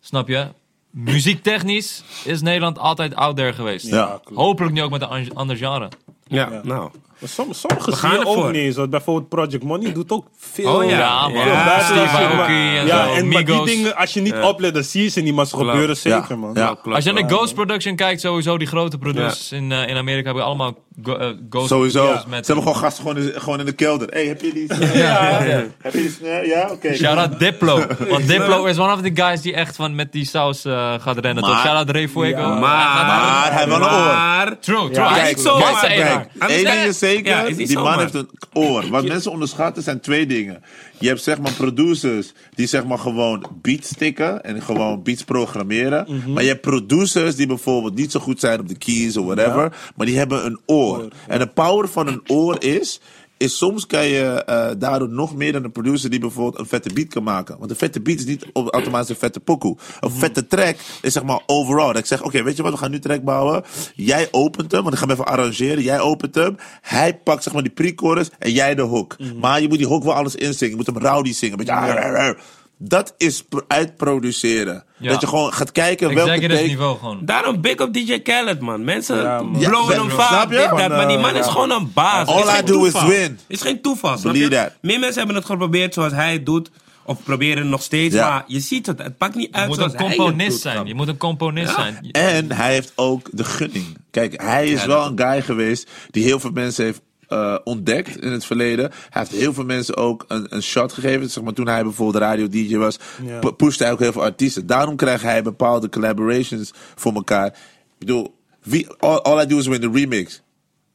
Snap je? Muziektechnisch is Nederland altijd out there geweest. Ja. Hopelijk nu ook met een an- ander genre. Ja, Ja. nou. Maar som- Sommige gaan zie je ook niet eens. want Bijvoorbeeld Project Money doet ook veel. Oh ja. Ja, man. Ja, Steve Aoki en ja, zo. en maar die dingen, als je niet oplet, dan zie je ze niet, maar ze gebeuren Ja. zeker, man. Ja. klopt Als je naar. Ghost Production kijkt, sowieso die grote producers in, eh, in Amerika hebben allemaal go, Ghost Sowieso. Ze hebben gewoon gasten gewoon in, gewoon in de kelder. hey, heb je die? (laughs) Ja, ja. Heb je die? Ja, oké. Shout-out Diplo. (laughs) Want Diplo is one of the guys die echt van met die saus eh, gaat rennen. Maar- toch? Shout-out Ray Fuego. Ja. Maar, Maar hij heeft wel een oor. Maar, True, true. Hij is zo, maar maar kijk, is- ding is zeker, die man heeft een oor. Wat mensen onderschatten zijn twee dingen. Je hebt zeg maar producers die zeg maar gewoon beats stikken en gewoon beats programmeren. Mhm. Maar je hebt producers die bijvoorbeeld niet zo goed zijn op de keys of whatever, maar die hebben een oor. En de power van een oor is, is soms kan je eh, daardoor nog meer dan een producer die bijvoorbeeld een vette beat kan maken. Want een vette beat is niet automatisch een vette pokoe. Een vette track is zeg maar overall. Dat ik zeg, oké, weet je wat, we gaan nu track bouwen. Jij opent hem, want ik ga hem even arrangeren. Jij opent hem. Hij pakt zeg maar die pre-chorus en jij de hook. Maar je moet die hook wel alles inzingen. Je moet hem rowdy zingen. Een beetje, Dat is pro- uitproduceren. Ja. Dat je gewoon gaat kijken welke Executive take... niveau gewoon. Daarom big op DJ Khaled, man. Mensen Ja, man. blowen Ja, hem snap vaak. je? dit, dat, Van, maar die man eh, is gewoon een baas. All is I geen do is toeval. win. Het is geen toeval, snap Believe je? that. Meer mensen hebben het geprobeerd zoals hij het doet. Of proberen nog steeds. Ja. Maar je ziet het. Het pakt niet Je uit moet zoals een hij het componist doet, zijn. Je moet een componist zijn. En hij heeft ook de gunning. Kijk, hij is wel een guy geweest die heel veel mensen heeft eh, ontdekt in het verleden. Hij heeft heel veel mensen ook een, een shot gegeven. Zeg maar, toen hij bijvoorbeeld radio-dj was, Ja. pu- pushte hij ook heel veel artiesten. Daarom krijgt hij bepaalde collaborations voor elkaar. Ik bedoel, wie, all, all I do is win de remix.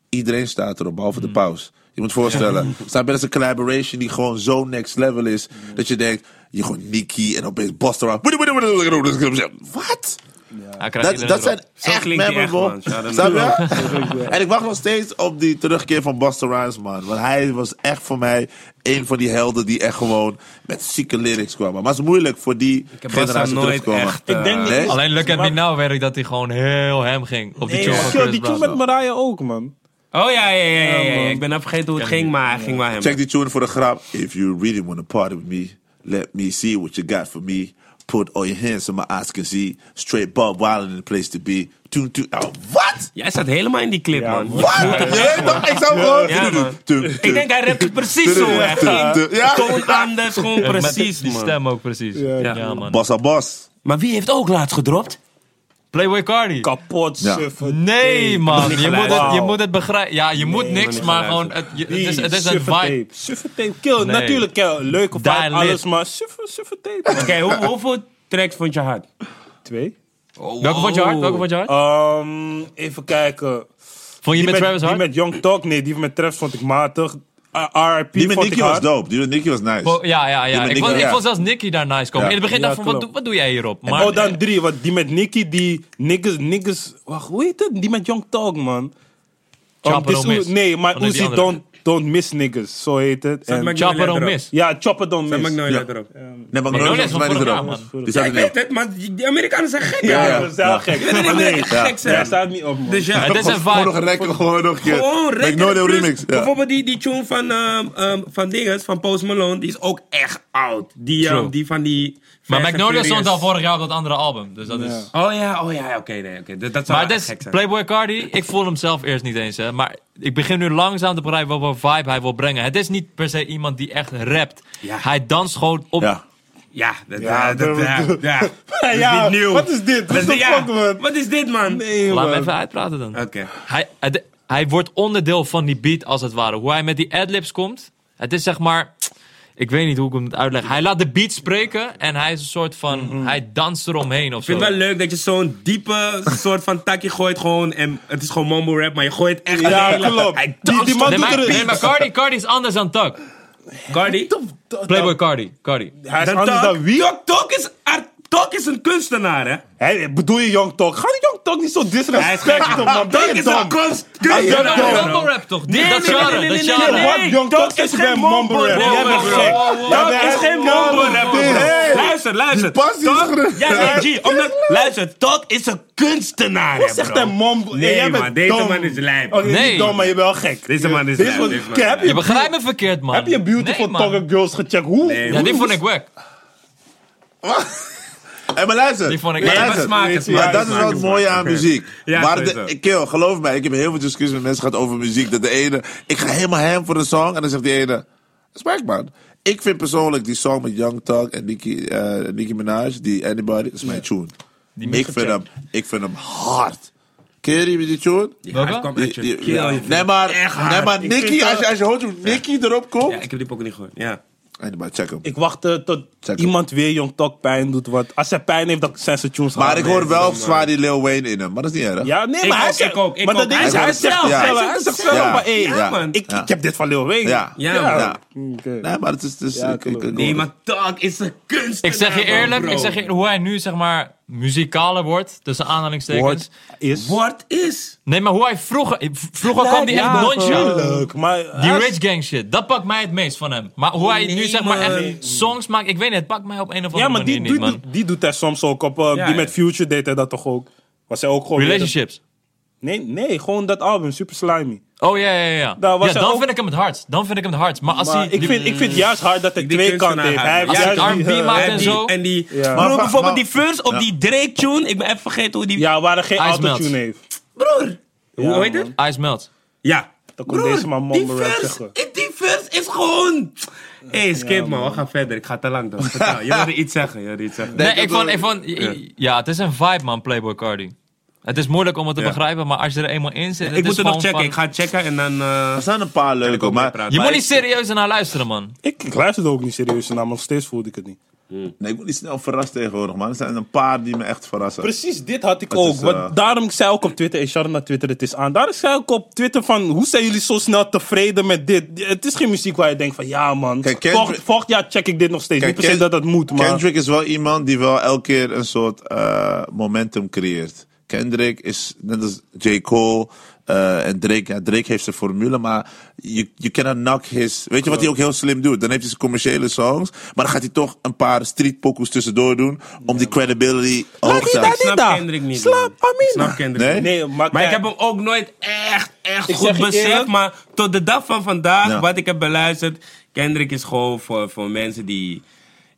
Iedereen staat erop, behalve de paus. Je moet voorstellen, snap dat is een collaboration die gewoon zo next level is. Dat je denkt, je gewoon Nicky en opeens Rhymes. Wat? Hij krijgt Dat, iedereen dat zijn erop. Zo echt klinkt hij echt, memorable. man. Snap je? En ik wacht nog steeds op die terugkeer van Busta Rhymes, man. Want hij was echt voor mij een van die helden die echt gewoon met zieke lyrics kwamen. Maar het is moeilijk voor die Ik heb Busta generatie terug nooit te komen. echt... Ik denk eh, niet- Nee? Alleen Look at Me Maar- Now werkt dat hij gewoon heel hem ging. Op die Nee, tune maar van kill, Chris die tune Brown. met Mariah ook, man. Oh ja, ja, ja, ja, ja. Ik ben even vergeten hoe het ging, maar hij ging wel hem. Check die tune voor de grap. If you really want to party with me, let me see what you got for me. Put all your hands so my eyes can see. Straight Bob Wilder in the place to be. Tune, tune. Oh, wat? Jij staat helemaal in die clip, Ja, man. Wat? Toch? Ik zou gewoon... Ja, man. Tune, Ik denk hij rapt het precies zo. Ging Ja. toon anders, gewoon Met precies, die stem ook precies. Ja, Ja, ja. man. Bossa Boss. Maar wie heeft ook laatst gedropt? Playboy Cardi. Kapot, Ja. suffe. Nee, man. Je moet, het, je moet het begrijpen. Ja, je moet niks, maar gewoon... Het, je- het, is, het is een vibe. Suffe tape. Kill, Nee. natuurlijk, kill. Leuke vibe, Daar alles, lit. maar suffe, suffe tape. Oké, hoe- hoeveel tracks vond je hard? Twee. Welke vond je hard? Welke vond je hard? Ehm, even kijken. Vond je Die met Travis die hard? met Young Talk, nee, die met Travis vond ik matig. Uh, RIP Die met Nicky was dope. Die met Nicky was nice. Ja, ja, ja. Ik Nicky, vond, ik vond zelfs Nicky daar nice komen. Ja. In het begin Ja, dacht ik van, wat, wat doe jij hierop? En Maar, oh, dan drie, want die met Nicky, die niggas, niggas, wacht, hoe heet het? Die met Young Talk, man. Chopper Um. Nee, maar Uzi don't, don't Miss Niggas, zo heet het. En- Mac- Chopper don't miss. ja, Chopper don't Zet Miss. Magnolia Ja. erop. Nee, maar Magnolia Magnolia is mij niet vorig erop. jaar, man. Die Ja, staat ik er niet weet het, maar die, die Amerikanen zijn gek, Ja, ja. Dat is wel gek. (laughs) niet Maar nee, echt ja, gek zijn. ja, staat niet op, man. Dus ja, Het is een Gewoon nog vibe. rekken, gewoon nog een keer. Gewoon rekken. Magnolia Plus, remix. Ja. Bijvoorbeeld die, die tune van, ehm ehm van dinges, van Post Malone, die is ook echt oud. Die, ehm, True. die van die... Maar Magnolia stond al vorig jaar op dat andere album. Dus dat Ja. is... Oh ja, oh ja, oké, nee, oké. Dat, dat zou Maar is zijn. Playboy Cardi. Ik voel hem zelf eerst niet eens, hè. Maar ik begin nu langzaam te begrijpen wat voor vibe hij wil brengen. Het is niet per se iemand die echt rapt. Ja. Hij danst gewoon op... Ja. Ja, dat, Ja, ja, dat, dat- ja, (laughs) ja. Dat is niet nieuw. wat is dit? Ja, fuck, man? Wat is dit, man? Nee, Laat me even uitpraten dan. Oké. Hij, hij, hij wordt onderdeel van die beat als het ware. Hoe hij met die adlibs komt. Het is zeg maar... Ik weet niet hoe ik hem moet uitleggen. Hij laat de beat spreken en hij is een soort van... Hij danst eromheen of Ik zo. vind het wel leuk dat je zo'n diepe soort van takje gooit gewoon en het is gewoon mumble rap, maar je gooit echt Ja, klopt. Hij Die- danst die man op Nee, doet maar, er- nee, maar Cardi, Cardi is anders dan Tuck. Cardi. Playboy Cardi. Cardi. Hij is Dan anders Tok- dan wie? Tok, Tok is, art- Tok is een kunstenaar, hè? Hé, bedoel je Young Talk? Ga die Young Talk niet zo Hij is disrespecten, man. Tok is een kunst- ja, Ja, ja. mumble rap toch? Nee, dat nee, genre, nee, nee, dat nee, genre. Young Tok is is geen bij mumble rap. Jij bent gek. Tok hij is geen mumble rap. Hey. Luister, luister. is Tok- Ja, nee, G, omdat, luister, Tok is een kunstenaar, hè, Wat zegt hij mumble? Nee, Hey, jij man, bent deze man is lijp. Oké, Nee. niet dom, maar je bent wel gek. Deze man is lijp, is Je je- begrijpt me verkeerd, man. Heb je Beautiful. Talker Girls gecheckt? Hoe? Nee, Ja, die vond ik wack. (laughs) Hé, maar luister. Die vond ik- Maar luister. maar smaak smaak, dat is smaak wel het smaak. mooie aan muziek. Ja, maar de, kill, geloof mij, ik heb heel veel discussies met mensen gehad over muziek. Dat de ene, ik ga helemaal hem voor de song. En dan zegt die ene, respect man. Ik vind persoonlijk die song met Young Thug en Nicki, eh, Nicki Minaj, die Anybody, dat is mijn tune. ik, vind hem, ik vind hem hard. Ken je die, die tune? Ja, Die- die- vindt nee, maar, nee, maar vind als je, als je hoort hoe Nicki erop komt. Ja, ik heb die ook niet gehoord. Ja. Check hem. Ik wachtte tot Check iemand weer Young Talk pijn doet. Want als hij pijn heeft, dan zijn zijn tunes Maar ik hoor wel zwaar die Lil Wayne in hem. Maar dat is niet erg. Ja, nee, Ik maar hij ook, zegt... ook, ik maar dat ding is, Hij zegt zelf, hij zegt zelf. ik, ja. ik heb dit van Lil Wayne. Ja, Ja. Oké. Nee, maar het is... Het is Ja, ik, ik, klopt. ik- Nee, maar Tok is een kunstenaar. Ik zeg je eerlijk, ik zeg je, hoe hij nu zeg maar muzikaler wordt, tussen aanhalingstekens. Wordt is... What is? Nee, maar hoe hij vroeger... Vroeger kwam die echt Ja, nonchalant. tuurlijk, maar Die is- rich gang shit, dat pakt mij het meest van hem. Maar hoe hij nu zeg maar echt songs maakt, ik weet niet, het pakt mij op een of andere Ja, maar die, manier die, niet, man. die, die doet hij soms ook op... uh, Ja, die ja. met Future deed hij dat toch ook? Was hij ook gewoon... Relationships. Nee, nee, gewoon dat album, Super Slimy. Oh ja, ja, ja. Daar was ja dan ook- vind ik hem het hardst. Dan vind ik hem het hardst. Maar als Maar hij... ik, die- vind, ik vind juist hard dat hij twee kanten heeft. Hij heeft hij juist die, R&B eh, maakt En zo. en die Ja. Bro, bijvoorbeeld maar- die verse op Ja. die Drake tune. Ik ben even vergeten hoe die... Ja, waar er geen Ice autotune Melt. heeft. Broer. hoe Ja, heet het? Ice Melt. Ja. Dan kon Broer, deze man die zeggen. Die verse is gewoon... Hé, hey, skip man, we gaan verder. Ik ga te lang dan. Je wilde (laughs) iets zeggen, je wilde iets zeggen. Nee, ik vond, ik vond, ja. het is een vibe man, Playboy Cardi. Het is moeilijk om het te Ja. begrijpen, maar als je er eenmaal in zit, Ik het moet is het nog gewoon checken. van- Ik ga checken en dan... eh, Er zijn een paar leuke, ook maar... praten. Je Maar moet ik- niet serieus naar luisteren, man. Ik, ik luisterde ook niet serieus naar, maar nog steeds voelde ik het niet. Nee, ik word niet snel verrast tegenwoordig, man. Er zijn een paar die me echt verrassen. Precies, dit had ik Het ook. is, Want eh, daarom zei ik op Twitter, out naar Twitter, het is aan. Daarom zei ik op Twitter van, hoe zijn jullie zo snel tevreden met dit? Het is geen muziek waar je denkt van, ja man, Kijk, Kendrick- volgend, volgend jaar check ik dit nog steeds. Kijk, niet per se Ken- dat dat moet, maar... Kendrick is wel iemand die wel elke keer een soort eh, momentum creëert. Kendrick is net als J. Cole eh, en Drake. Ja, Drake heeft zijn formule, maar je you cannot knock his... Weet je wat hij ook heel slim doet? Dan heeft hij zijn commerciële songs, maar dan gaat hij toch een paar street pokus tussendoor doen om die credibility hoog te houden. Ik snap. Kendrick niet. Slap. Amina. Ik snap Kendrick Nee? maar, Maar ik heb hem ook nooit echt, echt Ik goed beseft. Maar tot de dag van vandaag, Ja. wat ik heb beluisterd. Kendrick is gewoon voor, voor mensen die,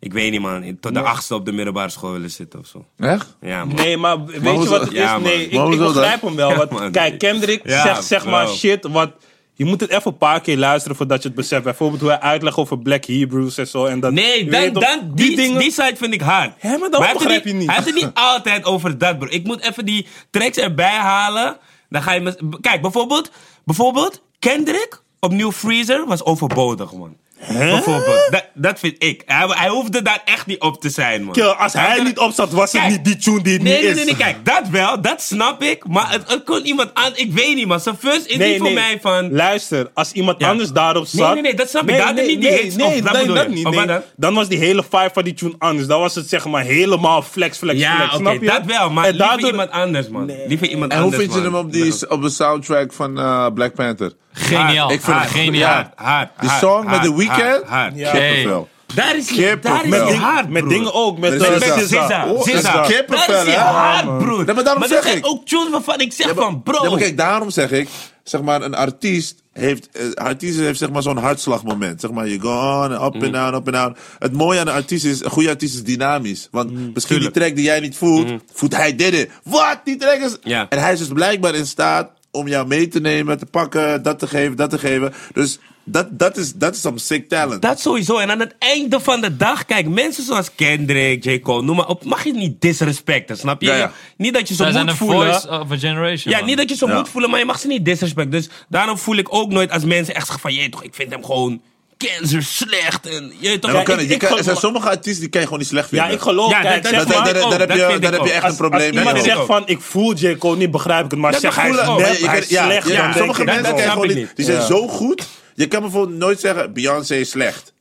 ik weet niet man, tot de achtste op de middelbare school willen zitten of zo. Echt? Ja man. Nee, maar weet je wat het is? Ja, nee, ik, Maar begrijp hem wel. Ja, want, man. kijk, Kendrick Ja, zegt zeg maar shit wat... Je moet het even een paar keer luisteren voordat je het beseft. Bijvoorbeeld hoe hij uitlegt over Black Hebrews en zo. En dat, Nee, dan, dan, die, die, dingen... side vind ik hard. Hè, maar dat heeft begrijp je niet. Hij heeft het niet (laughs) altijd over dat, bro. Ik moet even die tracks erbij halen. Dan ga je... me- Kijk, bijvoorbeeld, bijvoorbeeld Kendrick op New Freezer was overbodig, man. Bijvoorbeeld. Dat, dat vind ik. Hij, hij hoefde daar echt niet op te zijn, man. Kill, als hij niet opzat, was het Kijk. niet die tune die het Nee, niet nee, is. nee, nee, kijk, dat wel, dat snap ik. Maar het, het kon iemand aan, ik weet niet, man. Zijn first is niet voor mij van. Luister, als iemand Ja. anders daarop zat... nee, nee, dat snap ik. Niet die hits nee, op, dat nee, bedoel dat je. niet. Nee. wat dan? Dan was die hele vibe van die tune anders. Dan was het zeg maar helemaal flex, flex, Ja, flex. oké, snap je? dat wel, maar En liever daardoor- iemand anders, man. Liever iemand En hoe anders, vind je hem op, die, op de soundtrack van eh, Black Panther? Geniaal. Ik vind het geniaal. Hard, hard, Die hard, song met The Weeknd? Kippenvel. Daar is Kippenvel. is Met, ding- hard, met dingen ook. Met, eh. Zizza, Oh, Zizza. dat is kippenvel, Daar is hij hè? hard, broer. Maar daarom zeg ik. ook tunes waarvan ik zeg van, bro. Kijk, daarom zeg ik, zeg maar, een artiest heeft, eh, artiest heeft zeg maar zo'n hartslagmoment. Zeg maar, je go on, up Mm. and down, up and down. Het mooie aan een artiest is, een goede artiest is dynamisch. Want Mm. misschien die track die jij niet voelt, voelt hij dit in. Wat? Die track is... Ja. En hij is dus blijkbaar in staat om jou mee te nemen, te pakken, dat te geven, dat te geven. Dus dat, dat is, dat is some sick talent. Dat sowieso. En aan het einde van de dag, kijk, mensen zoals Kendrick, J. Cole, noem maar op, mag je niet disrespecten, snap je? Ja, ja. Niet dat je ze Zij moet voelen. voice of a generation. Ja, man. niet dat je zo Ja. moet voelen, maar je mag ze niet disrespecten. Dus daarom voel ik ook nooit als mensen echt zeggen van, je toch, ik vind hem gewoon cancer slecht. En je toch, Ja, ik-. Je ik kan- er zijn sommige artiesten die kan je gewoon niet slecht vinden. Ja, ik geloof. Ja, kijk, dat- zeg dat- maar, heb dat je, heb je echt als, een probleem als iemand mee. ook. zegt van, ik voel J. Cole niet, begrijp ik het. Maar zeg hij voel is je- je slecht. ja, sommige ik, mensen kan je gewoon niet. Die zijn zo goed. Je kan bijvoorbeeld nooit zeggen: Beyoncé is slecht.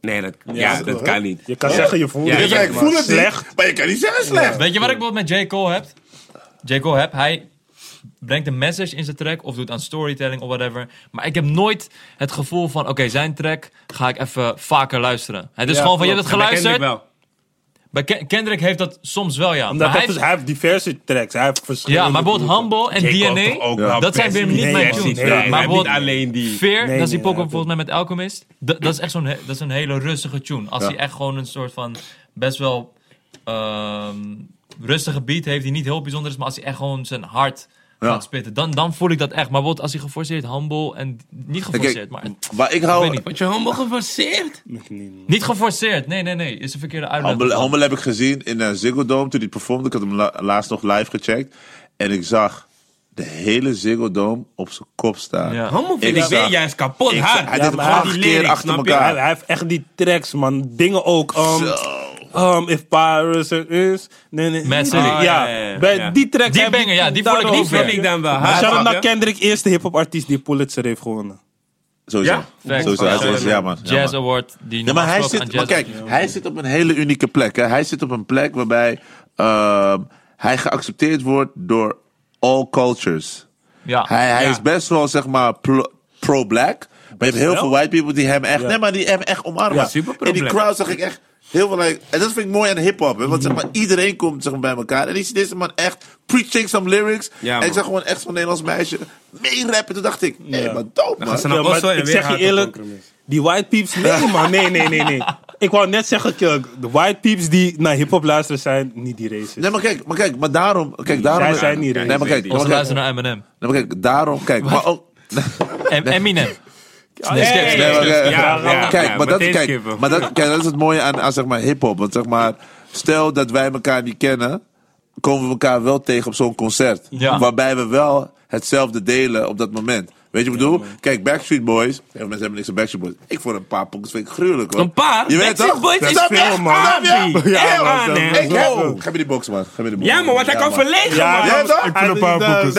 Nee, dat, ja, dat kan niet. Je kan zeggen, je voelt Ja, het, Je voel het slecht. niet, maar je kan niet zeggen slecht. Weet je wat ik bijvoorbeeld met J. Cole heb? J. Cole heb, hij brengt een message in zijn track of doet aan storytelling of whatever. Maar ik heb nooit het gevoel van, oké, zijn track ga ik even vaker luisteren. Het is Ja, gewoon van, je hebt Ja, het geluisterd. wel. Bij Ken- Kendrick heeft dat soms wel, ja. Omdat Maar hij, heeft, heeft- hij heeft diverse tracks. Hij heeft verschillende. ja, maar bijvoorbeeld. Humble en DNA, ook Ja. dat zijn weer niet Nee, mijn tunes. nee, Ja, nee, maar niet bijvoorbeeld alleen die. Fear, Nee, dat is die nee, pokken volgens mij met Alchemist. Dat, dat is echt zo'n dat is een hele rustige tune. Als Ja. hij echt gewoon een soort van best wel ehm, rustige beat heeft die niet heel bijzonder is, maar als hij echt gewoon zijn hart. Gaat spitten, dan, dan voel ik dat echt. Maar bijvoorbeeld als hij geforceerd, humble en niet geforceerd, maar Maar ik ik weet hou. niet. Word je helemaal geforceerd? Niet geforceerd, nee, nee, nee, is een verkeerde uitleg. Humble, Humble heb ik gezien in uh, Ziggo Dome toen hij performde. Ik had hem la- laatst nog live gecheckt. En ik zag de hele Ziggo Dome op zijn kop staan. Ja. Homo vind Ik ik zag- weer juist kapot ik hard. hij Ja, deed acht keer achter elkaar. Hij, hij heeft echt die tracks, man. Dingen ook. Um, um, if Paris er is. Nee, nee. Mad niet- City. ja, Ah, ja, ja, ja. bij Ja. die tracks. Die banger, ja, die voel ik Die vind ik dan wel shout-out naar? Kendrick, eerste hip-hop artiest die Pulitzer heeft gewonnen. Sowieso. Ja? Fact. Sowieso. Hij is- Ja, ja, man. Ja, Jazz man. Award. Die Ja, maar hij zit, maar kijk, hij zit op een hele unieke plek. Hè. Hij zit op een plek waarbij ehm, hij geaccepteerd wordt door all cultures. Ja. Hij, hij Ja. is best wel, zeg maar, pro- pro-black. Maar je hebt heel veel white people die hem echt, Ja. nee, maar die hem echt omarmen. Ja, super In die crowd zag ik echt heel veel, en dat vind ik mooi aan hip-hop. hè, Want zeg maar, iedereen komt zeg maar, bij elkaar. En ik zie deze man echt preaching some lyrics. Ja, en ik zag gewoon echt zo'n Nederlands meisje meerappen. Toen dacht ik, hé, Ja. maar dope, man. Ja, maar ik zeg je eerlijk, die white peeps, nee man, nee, nee, nee, nee. Ik wou net zeggen, kijk, de white peeps die naar hip-hop luisteren zijn niet die racist. Nee, maar kijk, maar kijk, maar daarom... Kijk, daarom Zij zijn niet Nee, racist. maar kijk, maar luisteren naar Eminem. nee, maar kijk, daarom, kijk, maar ook... Em- Eminem. Kijk, maar, dat, kijk, maar dat, kijk, dat is het mooie aan, aan zeg maar, hip-hop. Want zeg maar, stel dat wij elkaar niet kennen, komen we elkaar wel tegen op zo'n concert. Ja. Waarbij we wel hetzelfde delen op dat moment. Weet je wat ik bedoel? Kijk, Backstreet Boys. Heel veel mensen hebben niks aan Backstreet Boys. Ik vond een paar pokkers vind ik gruwelijk hoor. Een paar? Je weet Backstreet toch? Boys is Snap je? veel, man. Ja, man, aan, dat- dat- Ik heb. Me die box man. Geef me die box. Ja, man, want hij kan man. verlegen, Ja, man. Ja, toch? Ik vind een paar nou,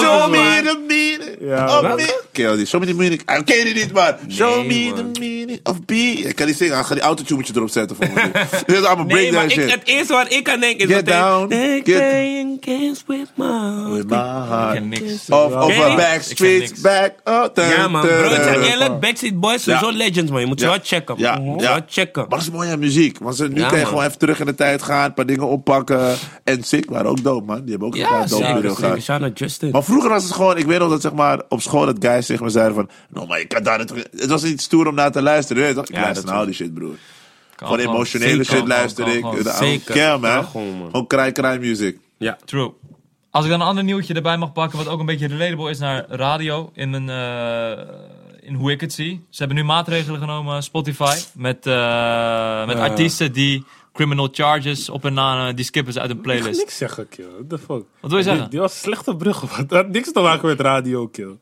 show man. me the meaning Ja, of. Ken die? Show me the meaning. Ah, Ken die niet, man? Show me man. the meaning of be. Ik kan niet zingen. Ik ga die autotune erop zetten voor me. (laughs) Dit is allemaal breakdown ik, shit. het eerste wat ik kan denken is Get down, They get- playing games with my With my Ik heart. Of, Ik backstreet niks. back. Oh, dun, Ja, man. Bro, ik zeg eerlijk, Backstreet Boys zijn Ja. zo legends, man. Je moet ze Ja. wel checken. Ja. Je ja. wel checken. Maar dat is mooi aan muziek. Want ze, nu Ja, kan je gewoon even terug in de tijd gaan. Een paar dingen oppakken. En Sick waren ook dope, man. Die hebben ook een Ja, paar dope gehad. Out Justin. Maar vroeger was het gewoon, ik weet nog dat zeg maar, op school dat guys tegen me zeiden van, no maar je kan daar niet, het was niet stoer om naar te luisteren, weet je toch? Ik Ja, luister dat naar al die shit broer. Gewoon emotionele shit luister ik. Zeker. Man. Gewoon kraai kraai music. Ja. True. Als ik dan een ander nieuwtje erbij mag pakken, wat ook een beetje relatable is naar radio, in, mijn, eh, in hoe ik het zie. Ze hebben nu maatregelen genomen, Spotify, met, eh, met artiesten die criminal charges op en na, eh, die skippen ze uit een Ik playlist. niks zeggen, kill. What the fuck? Wat wil je zeggen? Die, die was een slechte brug. wat. Dat had niks te maken met radio, kill.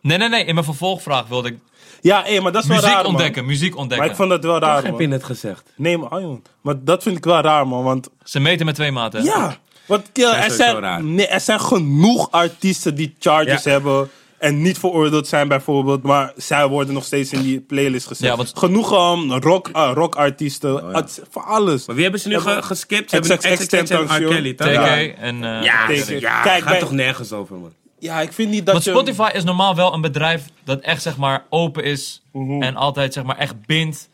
Nee, nee, nee, in mijn vervolgvraag wilde ik Ja, hé, maar dat is wel muziek raar, man. ontdekken, muziek Maar ontdekken. ik vond dat wel raar, heb je net gezegd. Nee, maar, ah, joh. maar dat vind ik wel raar, man. Want Ze meten met twee maten. hè? Ja, want kill, er, zijn, nee, er zijn genoeg artiesten die charges Ja. hebben en niet veroordeeld zijn bijvoorbeeld, maar zij worden nog steeds in die playlist gezet. Ja, want- Genoeg um, rock, uh, rockartiesten, het- voor alles. Maar wie hebben ze nu ge- geskipt? Ze hebben XXX en R. Kelly? TK Ja. en... eh, Ja, ja, Kijk, gaat bij- toch nergens over, man. Ja, ik vind niet dat Want je... Spotify is normaal wel een bedrijf dat echt zeg maar open is Mhm. en altijd zeg maar echt bindt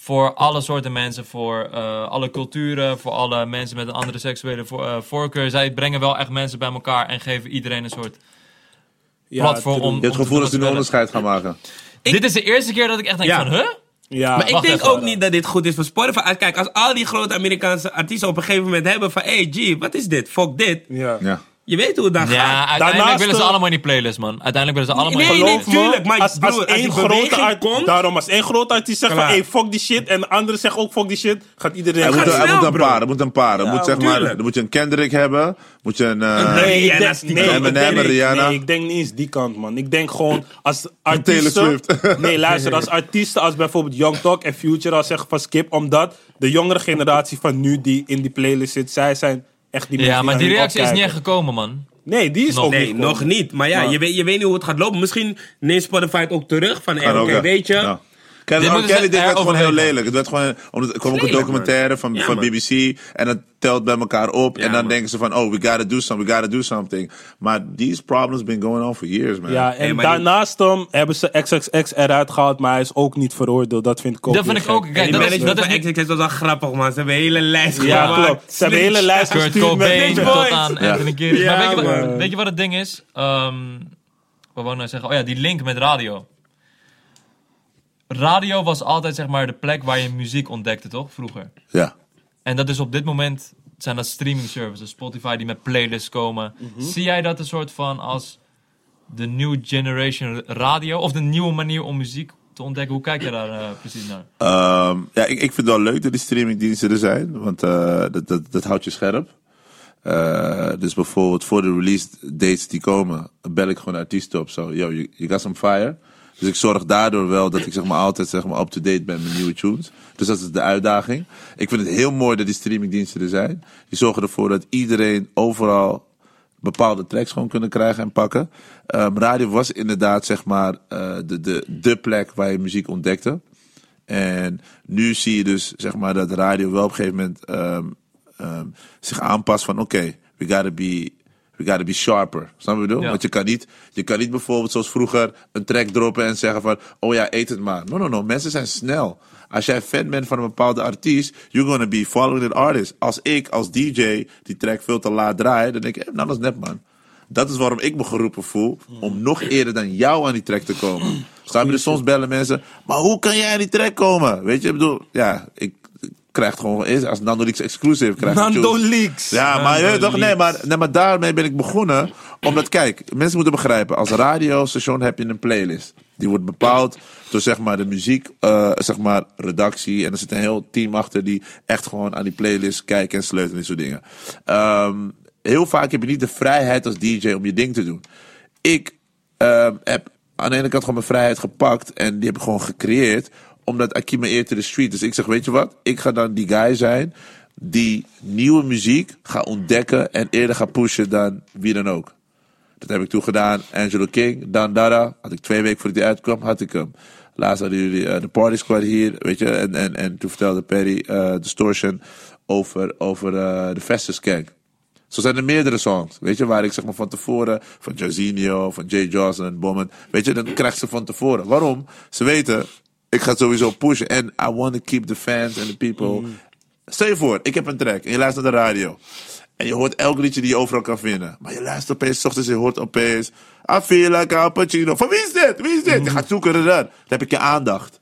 voor alle soorten mensen, voor eh, alle culturen, voor alle mensen met een andere seksuele eh, voorkeur. Zij brengen wel echt mensen bij elkaar en geven iedereen een soort Ja, platform om. Je het te gevoel dat ze een onderscheid gaan maken. Ik- Dit is de eerste keer dat ik echt denk Ja. van, huh? Ja, Maar ik denk ook niet dat dit goed is voor Spotify. Ah, Kijk, als al die grote Amerikaanse artiesten op een gegeven moment hebben van... Hey, G, wat is dit? Fuck dit. ja. Ja. Je weet hoe het dan Ja, gaat. uiteindelijk Daarnaast, willen ze eh, allemaal in die playlist, man. Uiteindelijk willen ze allemaal Nee, in die nee, Geloof playlist. me, tuurlijk, maar als, broer, als die één grote beweging art- komt- daarom als één grote artiest zegt van hey, fuck die shit en de andere zegt ook fuck die shit, gaat iedereen... Er gaat moet, snel, moet een bro. paar, er moet een paar. Er Ja, moet, zeg maar, tuurlijk. er moet je een Kendrick hebben. Moet je een... eh, Nee, Nee, ik Rihanna's denk, die nee, kant. ik denk, Eminem, Rihanna. nee, ik denk niet eens die kant, man. Ik denk gewoon als (laughs) Taylor artiesten... Swift. (laughs) nee, luister, als artiesten als bijvoorbeeld Young Talk en Future al zeggen van skip, omdat de jongere generatie van nu die in die playlist zit, zij zijn echt die mensen Ja, maar die reactie is niet echt gekomen, man. Nee, die is Nog ook Nee, niet nog niet. Maar ja, Maar- je, weet, je weet niet hoe het gaat lopen. Misschien neemt Spotify het ook terug. Van, hey, oké, weet je... Ja. Kijk, Dit R. Kelly, dit werd gewoon heel lelijk. Het werd gewoon, omdat, er kwam ook een documentaire van. Ja, van. BBC. En dat telt bij elkaar op. Ja, en dan man. denken ze van, oh, we gotta do something, we gotta do something. Maar these problems been going on for years, man. Ja, en daarnaast hem hebben ze XXX eruit gehaald, maar hij is ook niet veroordeeld. Dat vind ik ook Dat vind ik ook- kijk, dat is- dat van is XXX was wel grappig, man. Ze hebben een hele lijst Ja, gemaakt. klopt. Ze hebben een hele lijst Kurt gestuurd Cobain met- tot aan. Anthony Kiedis. Ja, maar weet je, wat, man. weet je wat het ding is? Ehm wat wou ik nou zeggen? Oh ja, die link met radio. Radio was altijd zeg maar de plek waar je muziek ontdekte, toch? Vroeger. Ja. En dat is op dit moment zijn dat streaming services, Spotify die met playlists komen. Zie jij dat een soort van als de new generation radio of de nieuwe manier om muziek te ontdekken? Hoe kijk je daar eh, precies naar? Ehm, ja, ik, ik vind het wel leuk dat die streamingdiensten er zijn. Want eh, dat, dat, dat houdt je scherp. Eh, dus bijvoorbeeld voor de release dates die komen, bel ik gewoon artiesten op. Zo, yo, you, you got some fire. Dus ik zorg daardoor wel dat ik zeg maar, altijd zeg maar, up-to-date ben met nieuwe tunes. Dus dat is de uitdaging. Ik vind het heel mooi dat die streamingdiensten er zijn. Die zorgen ervoor dat iedereen overal bepaalde tracks gewoon kunnen krijgen en pakken. Ehm, radio was inderdaad zeg maar eh, de, de, de plek waar je muziek ontdekte. En nu zie je dus zeg maar dat radio wel op een gegeven moment ehm, ehm, zich aanpast van oké, we gotta be we gotta be sharper. Snap je wat ik bedoel? Ja. Want je kan, niet, je kan niet bijvoorbeeld zoals vroeger een track droppen en zeggen van oh ja, eet het maar. No, no, no. Mensen zijn snel. Als jij fan bent van een bepaalde artiest, you're gonna be following that artist. Als ik als DJ die track veel te laat draai, dan denk ik, eh, nou dat is net man. Dat is waarom ik me geroepen voel om nog eerder dan jou aan die track te komen. Snap je? Dus soms bellen mensen, maar hoe kan jij aan die track komen? Weet je, ik bedoel, ja, ik ik krijg het gewoon eerst als Nando Leaks exclusive. Krijg ik Nando. Leaks. Ja, maar, je weet toch, nee, maar, nee, maar daarmee ben ik begonnen. Omdat, kijk, mensen moeten begrijpen. Als radiostation heb je een playlist. Die wordt bepaald door, zeg maar, de muziek, eh, zeg maar, redactie. En er zit een heel team achter die echt gewoon aan die playlist kijken en sleutelen en dit soort dingen. Ehm, heel vaak heb je niet de vrijheid als DJ om je ding te doen. Ik ehm, heb aan de ene kant gewoon mijn vrijheid gepakt. En die heb ik gewoon gecreëerd. Omdat ear to the street. Dus ik zeg, weet je wat? Ik ga dan die guy zijn die nieuwe muziek gaat ontdekken en eerder gaat pushen dan wie dan ook. Dat heb ik toen gedaan. Angelo King, Dan Dada. Had ik twee weken voordat hij uitkwam, had ik hem. Laatst hadden jullie eh, de Party Squad hier, weet je. En, en, en toen vertelde Perry eh, Distortion over, over eh, de Festus Gang. Zo zijn er meerdere songs, weet je, waar ik zeg maar van tevoren, van Jorginho, van Jay Johnson, Bommen, weet je, dan krijg je ze van tevoren. Waarom? Ze weten, ik ga het sowieso pushen en I want to keep the fans and the people. Stel je voor, ik heb een track en je luistert naar de radio. En je hoort elk liedje die je overal kan vinden. Maar je luistert opeens, 's ochtends, je hoort opeens, I feel like a Pacino. Van wie is dit? Wie is dit? Je gaat zoeken, dan. Dan heb ik je aandacht.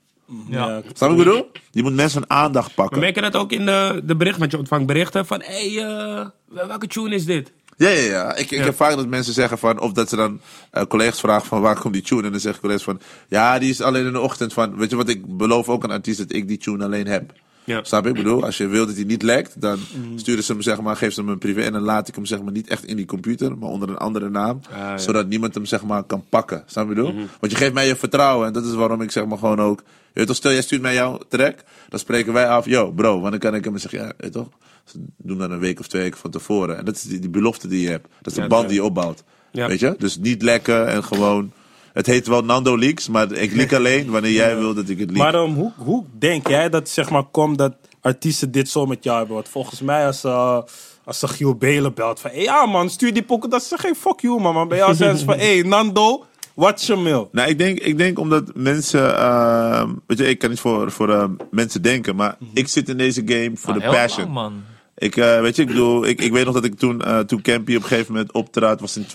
Ja. Snap je wat ik bedoel? Je moet mensen hun aandacht pakken. Maar merk je dat ook in de, de bericht, want je ontvangt berichten van, hé, hey, eh, welke tune is dit? Ja, ja, ja. Ik, ik Ja. heb vaak dat mensen zeggen van, of dat ze dan eh, collega's vragen van waar komt die tune? En dan zeggen collega's van, ja, die is alleen in de ochtend van, weet je wat, ik beloof ook een artiest dat ik die tune alleen heb. Ja. Snap je? Ik bedoel, als je wil dat hij niet lekt, dan sturen ze hem zeg maar, geef ze hem een privé en dan laat ik hem zeg maar niet echt in die computer, maar onder een andere naam, Ah, ja. zodat niemand hem zeg maar kan pakken. Snap je bedoel? Want je geeft mij je vertrouwen en dat is waarom ik zeg maar gewoon ook, je toch, stel jij stuurt mij jouw track, dan spreken wij af, yo bro, wanneer kan ik hem en zeg ja, weet je toch? Ze doen dan een week of twee weken van tevoren. En dat is die, die belofte die je hebt. Dat is de Ja, band die je opbouwt. Ja. Weet je? Dus niet lekken en gewoon. Het heet wel Nando Leaks, maar ik leak (laughs) alleen wanneer jij wil dat ik het leak. Maar um, hoe, hoe denk jij dat zeg maar komt dat artiesten dit zo met jou hebben? Want volgens mij als, uh, als ze Giel Belen belt van... Hey, ja man, stuur die pokken. Dat ze geen fuck you man. Maar bij jou zijn ze van... (laughs) Hey Nando, what's your mail? Nou, ik denk, ik denk omdat mensen. ehm, weet je, ik kan niet voor, voor ehm, mensen denken, maar ik zit in deze game voor Ah, de heel passion. lang, man. Ik, eh, weet je, ik bedoel, ik, ik weet nog dat ik toen, eh toen Campy op een gegeven moment optrad, was in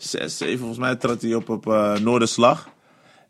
2006, 7 volgens mij, trad hij op op eh, Noorderslag.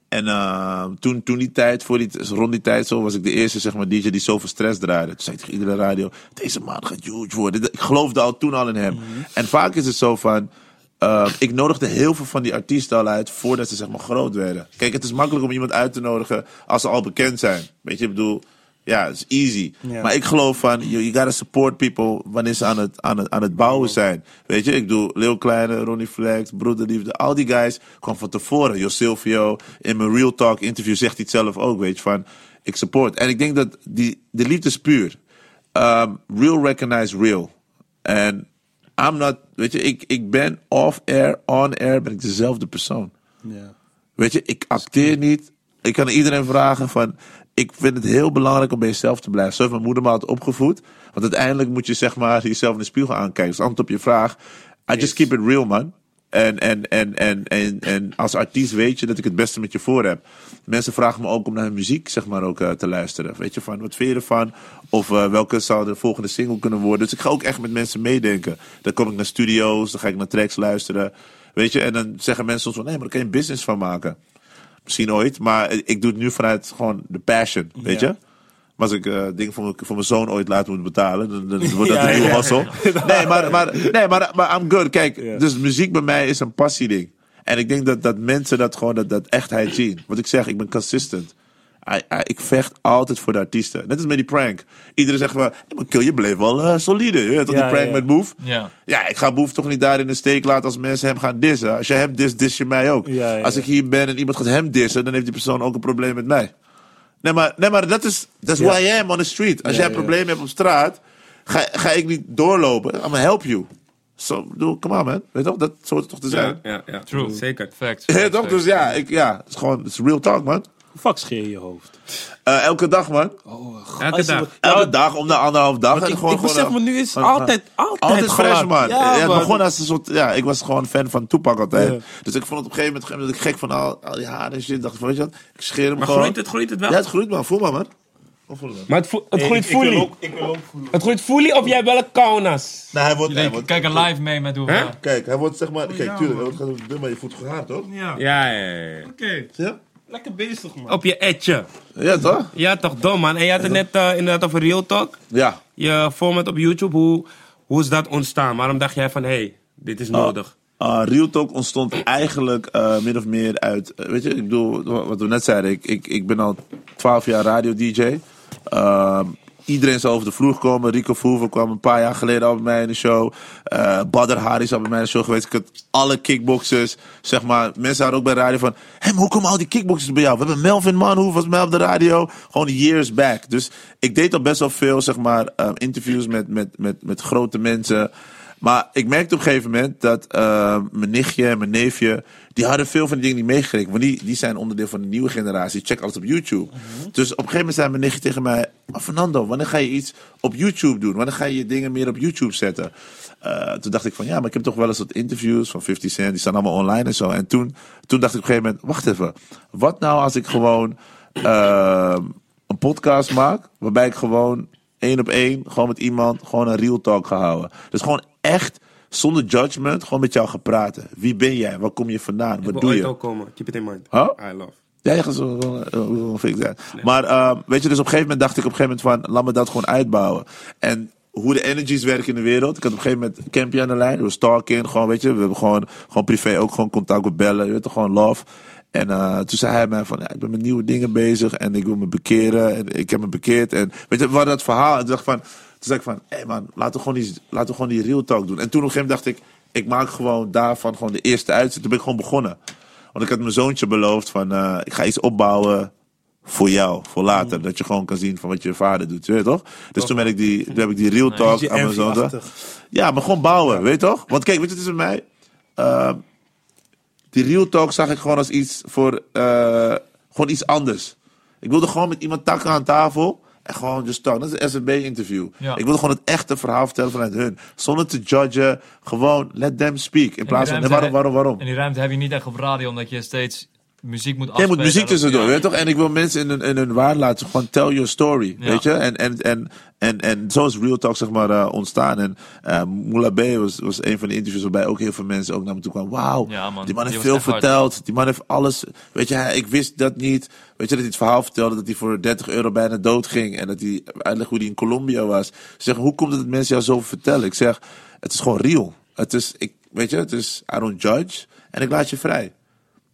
En eh, toen, toen die tijd, voor die, rond die tijd zo, was ik de eerste zeg maar, DJ die zoveel stress draaide. Toen zei ik tegen iedere radio, deze man gaat huge worden. Ik geloofde al toen al in hem. En vaak is het zo van, eh, ik nodigde heel veel van die artiesten al uit voordat ze zeg maar groot werden. Kijk, het is makkelijk om iemand uit te nodigen als ze al bekend zijn. Weet je, ik bedoel, ja, het is easy. Ja. Maar ik geloof van, you, you gotta support people wanneer ze aan het, aan het, aan het bouwen zijn. Weet je, ik doe Leeuw Kleine, Ronnie Flex, Broederliefde, al die guys gewoon van tevoren. Jo Silvio, in mijn Real Talk interview zegt hij het zelf ook, weet je, van ik support. En ik denk dat die, de liefde is puur. Um, real recognize real. En I'm not, weet je, ik, ik ben off-air, on-air, ben ik dezelfde persoon. Ja. Weet je, ik acteer niet. Ik kan iedereen vragen van... Ik vind het heel belangrijk om bij jezelf te blijven. Zo heeft mijn moeder me altijd opgevoed. Want uiteindelijk moet je zeg maar jezelf in de spiegel aankijken. Dus antwoord op je vraag. I just keep it real, man. En, en, en, en, en, en als artiest weet je dat ik het beste met je voor heb. Mensen vragen me ook om naar hun muziek zeg maar, ook, eh, te luisteren. Weet je, van wat vind je ervan? Of eh, welke zou de volgende single kunnen worden? Dus ik ga ook echt met mensen meedenken. Dan kom ik naar studio's, dan ga ik naar tracks luisteren. Weet je, en dan zeggen mensen soms van... Nee, maar daar kan je een business van maken. Misschien ooit, maar ik doe het nu vanuit gewoon de passion, weet Ja. je? Maar als ik eh dingen voor, mijn- voor mijn zoon ooit later moet betalen, dan, dan wordt dat (laughs) een nieuwe hustle. (laughs) Nee, maar, maar, nee maar, maar I'm good. Kijk, dus muziek bij mij is een passieding. En ik denk dat, dat mensen dat gewoon, dat, dat echtheid zien. Wat ik zeg, ik ben consistent. Ik vecht altijd voor de artiesten. Net als met die prank. Iedereen zegt van, hey, Kill, je bleef wel eh, solide. Je weet toch, Ja, die prank ja. met Move. Ja. Ja, ik ga Boef toch niet daar in de steek laten als mensen hem gaan dissen. Als jij hem dis, dis je mij ook. Ja, ja, als ja. ik hier ben en iemand gaat hem dissen, dan heeft die persoon ook een probleem met mij. Nee, maar, nee, maar dat is Ja. who I am on the street. Als Ja, jij een ja. probleem hebt op straat, ga, ga ik niet doorlopen. I'm gonna help you. Zo, bedoel, come on man. Weet je toch? Dat het toch te zijn? Ja, ja, ja. True. Zeker. Fact. Ja, toch? Dus ja, ik, ja, het is gewoon, het is real talk man. Hoe fuck scheer je je hoofd? Eh, elke dag man. Elke Als je- dag. Elke dag om de anderhalf dag. En ik, gewoon, ik gewoon, besef eh, me nu is gewoon- altijd, altijd, Altijd fresh, man. Ja, Ja, het man. begon als een soort... Ja, ik was gewoon fan van Tupac altijd. Ja. Dus ik vond het op een gegeven moment, op een gegeven moment dat ik gek van al, al die haren en shit. dacht van, weet je wat? Ik scheer hem Maar gewoon. groeit het, groeit het wel? Ja, het groeit man. Voel maar man. Hoe voel je dat? Maar het, vo- het Hey, groeit ik, ik, wil fully. ook, ik wil ook voelen. Het groeit fully of jij wel een kaunas? Nou, hij wordt... hij wordt kijken live mee met hoe we... Kijk, hij wordt zeg maar... Kijk, ja, tuurlijk, man. hij wordt gewoon dun, maar je voelt goed haar, toch? Ja, Ja, ja, ja, ja. oké. Je? Lekker bezig, man. Op je etje. Ja, toch? Ja, toch dom, man. En je had het net eh, inderdaad over Real Talk. Ja. Je format op YouTube. Hoe, hoe is dat ontstaan? Waarom dacht jij van, hé, hey, dit is nodig? Uh, Real Talk ontstond eigenlijk eh, min of meer uit. eh, weet je, ik bedoel, wat we net zeiden. Ik, ik, ik ben al 12 jaar radio-DJ. Iedereen is over de vloer gekomen. Rico Verhoeven kwam een paar jaar geleden al bij mij in de show. Eh Badr Hari is al bij mij in de show geweest. Ik had alle kickboxers, zeg maar. Mensen hadden ook bij de radio van... Hé, hoe komen al die kickboxers bij jou? We hebben Melvin Manhoef was mij op de radio. Gewoon years back. Dus ik deed al best wel veel, zeg maar, eh, interviews met, met, met, met grote mensen. Maar ik merkte op een gegeven moment dat eh, mijn nichtje en mijn neefje... die hadden veel van die dingen niet meegekregen. Want die, die zijn onderdeel van de nieuwe generatie. Check alles op YouTube. Dus op een gegeven moment zei mijn nichtje tegen mij... "Maar Fernando, wanneer ga je iets op YouTube doen? Wanneer ga je je dingen meer op YouTube zetten? Eh, toen dacht ik van ja, maar ik heb toch wel eens wat interviews van 50 Cent. Die staan allemaal online en zo. En toen, toen dacht ik op een gegeven moment... wacht even, wat nou als ik gewoon eh, een podcast maak... waarbij ik gewoon één op één, gewoon met iemand, gewoon een real talk ga houden. Dus gewoon echt, zonder judgment, gewoon met jou praten. Wie ben jij? Waar kom je vandaan? Ik Wat doe je? ook komen. Keep it in mind. Huh? I love. Ja, je gaat zo fix zijn. Maar eh, weet je, dus op een gegeven moment dacht ik op een gegeven moment van, laat me dat gewoon uitbouwen. En hoe de energies werken in de wereld. Ik had op een gegeven moment Campy aan de lijn. We was talking, gewoon weet je. We hebben gewoon, gewoon privé ook gewoon contact met bellen. Je weet toch, gewoon love. En eh, toen zei hij mij van, ja, ik ben met nieuwe dingen bezig en ik wil me bekeren. En ik heb me bekeerd. En weet je, we hadden dat verhaal. En toen dacht ik van, toen zei ik van, hé hey man, laten we, gewoon die, laten we gewoon die real talk doen. En toen op een gegeven moment dacht ik, ik maak gewoon daarvan gewoon de eerste uitzet. Toen ben ik gewoon begonnen. Want ik had mijn zoontje beloofd van, eh, ik ga iets opbouwen voor jou, voor later. Dat je gewoon kan zien van wat je vader doet, weet je toch? Dus toen, ben ik die, toen heb ik die real talk aan mijn zoon. Ja, maar gewoon bouwen, weet je toch? Want kijk, weet je, het is met mij. eh, die real talk zag ik gewoon als iets voor, eh, gewoon iets anders. Ik wilde gewoon met iemand takken aan tafel. En gewoon just talk. Dat is een SNB-interview. Ja. Ik wilde gewoon het echte verhaal vertellen vanuit hun. Zonder te judgen. Gewoon let them speak. In plaats van, nee, waarom, waarom, waarom? En die ruimte heb je niet echt op radio, omdat je steeds muziek moet Je afspelen. moet muziek tussendoor, weet je toch? En ik wil mensen in hun, in hun waarde laten. Gewoon tell your story, weet je? En, en, en, en, en zo is Real Talk, zeg maar, eh, ontstaan. En uh, Moula B was, was een van de interviews waarbij ook heel veel mensen ook naar me toe kwamen. Wauw, die man heeft veel verteld. Die man heeft alles, weet je, ik wist dat niet. Weet je, dat hij het verhaal vertelde dat hij voor 30 euro bijna dood ging. En dat hij uitlegde hoe hij in Colombia was. Ze zeggen, hoe komt het dat mensen jou zoveel vertellen? Ik zeg, het is gewoon real. Het is, ik, weet je, het is, I don't judge. En ik laat je vrij.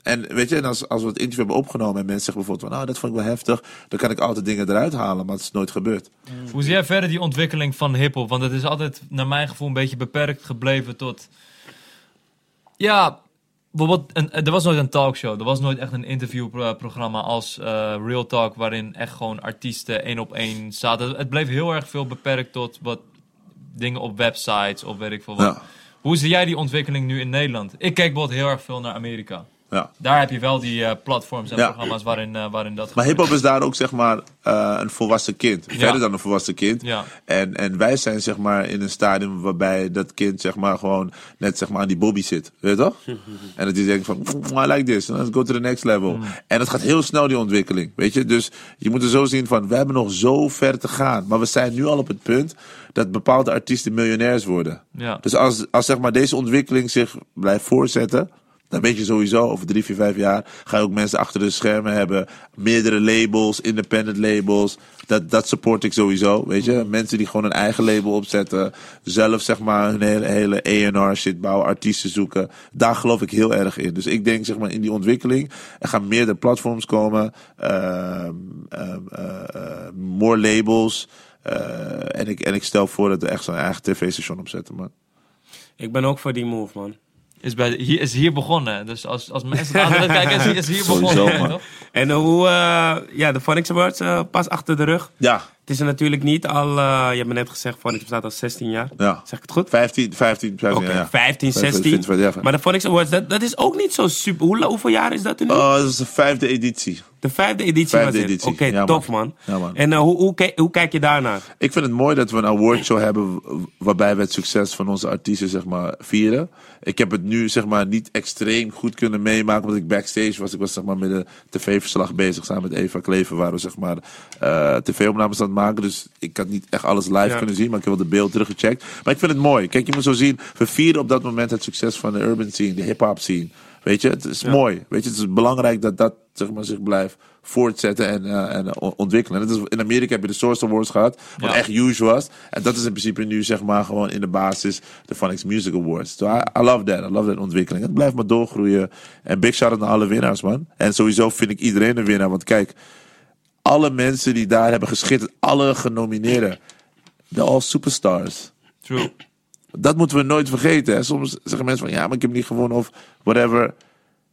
En weet je, en als, als we het interview hebben opgenomen en mensen zeggen bijvoorbeeld van, nou, dat vond ik wel heftig, dan kan ik altijd dingen eruit halen, maar het is nooit gebeurd. Hoe zie jij verder die ontwikkeling van hip-hop? Want het is altijd, naar mijn gevoel, een beetje beperkt gebleven tot. Ja, bijvoorbeeld, een, er was nooit een talkshow. Er was nooit echt een interviewprogramma als eh, Real Talk, waarin echt gewoon artiesten één op één zaten. Het bleef heel erg veel beperkt tot wat dingen op websites of weet ik veel wat. Ja. Hoe zie jij die ontwikkeling nu in Nederland? Ik kijk bijvoorbeeld heel erg veel naar Amerika. Ja. Daar heb je wel die eh, platforms en Ja. programma's waarin, eh, waarin dat Maar hip-hop is daar ook, zeg maar, eh, een volwassen kind. Verder dan een volwassen kind. Ja. En, en wij zijn, zeg maar, in een stadium waarbij dat kind, zeg maar, gewoon net, zeg maar, aan die bobby zit. Weet je toch? (laughs) en dat die denkt van, "Mm, I like this. Let's go to the next level. En het gaat heel snel, die ontwikkeling. Weet je? Dus je moet er zo zien van, we hebben nog zo ver te gaan. Maar we zijn nu al op het punt dat bepaalde artiesten miljonairs worden. Ja. Dus als, als zeg maar, deze ontwikkeling zich blijft voortzetten, dan weet je sowieso over drie, vier, vijf jaar ga je ook mensen achter de schermen hebben. Meerdere labels, independent labels. Dat, dat support ik sowieso, weet je. Mensen die gewoon een eigen label opzetten. Zelf zeg maar hun hele, hele A&R shit bouwen, artiesten zoeken. Daar geloof ik heel erg in. Dus ik denk zeg maar in die ontwikkeling. Er gaan meerdere platforms komen. eh, more labels. eh, en, ik, en ik stel voor dat we echt zo'n eigen tv-station opzetten, man. Ik ben ook voor die move, man. Is, bij, hier, is hier begonnen. Dus als, als mensen naar het kijken, is, is hier begonnen. toch? En hoe, eh, ja, de Phonics Awards eh, pas achter de rug. Ja, Het is er natuurlijk niet al, je hebt me net gezegd, Phonics bestaat al 16 jaar. Ja. Zeg ik het goed? 15, 15, 15 Oké, ja, ja. 15, 16. 15, ja. Maar de Phonics Awards, dat, dat is ook niet zo super. Hoe, hoeveel jaar is dat er nu? Oh, dat is de vijfde editie. de vijfde editie vijfde was. Oké, Ja, tof man. Ja, man. En eh, hoe, hoe, kijk- hoe kijk je daarnaar? Ik vind het mooi dat we een awardshow hebben waarbij we het succes van onze artiesten zeg maar, vieren. Ik heb het nu zeg maar, niet extreem goed kunnen meemaken omdat ik backstage was. Ik was zeg maar, met een tv-verslag bezig samen met Eva Klever waar we zeg maar, eh, tv-opnames aan maken. Dus ik had niet echt alles live Ja. kunnen zien, maar ik heb wel de beeld teruggecheckt. Maar ik vind het mooi. Kijk, je moet zo zien, we vieren op dat moment het succes van de urban scene, de hip-hop scene. Weet je, het is mooi. Weet je, het is belangrijk dat dat zeg maar, zich blijft voortzetten en, eh, en ontwikkelen. En dat is, in Amerika heb je de Source Awards gehad, wat Ja. echt huge was. En dat is in principe nu zeg maar gewoon in de basis de Phonics Music Awards. So I, I love that. I love that ontwikkeling. Het blijft maar doorgroeien. En big shout out naar alle winnaars, man. En sowieso vind ik iedereen een winnaar. Want kijk, alle mensen die daar hebben geschitterd, alle genomineerden, they're all superstars. True. Dat moeten we nooit vergeten. Hè. Soms zeggen mensen van ja, maar ik heb niet gewonnen of whatever.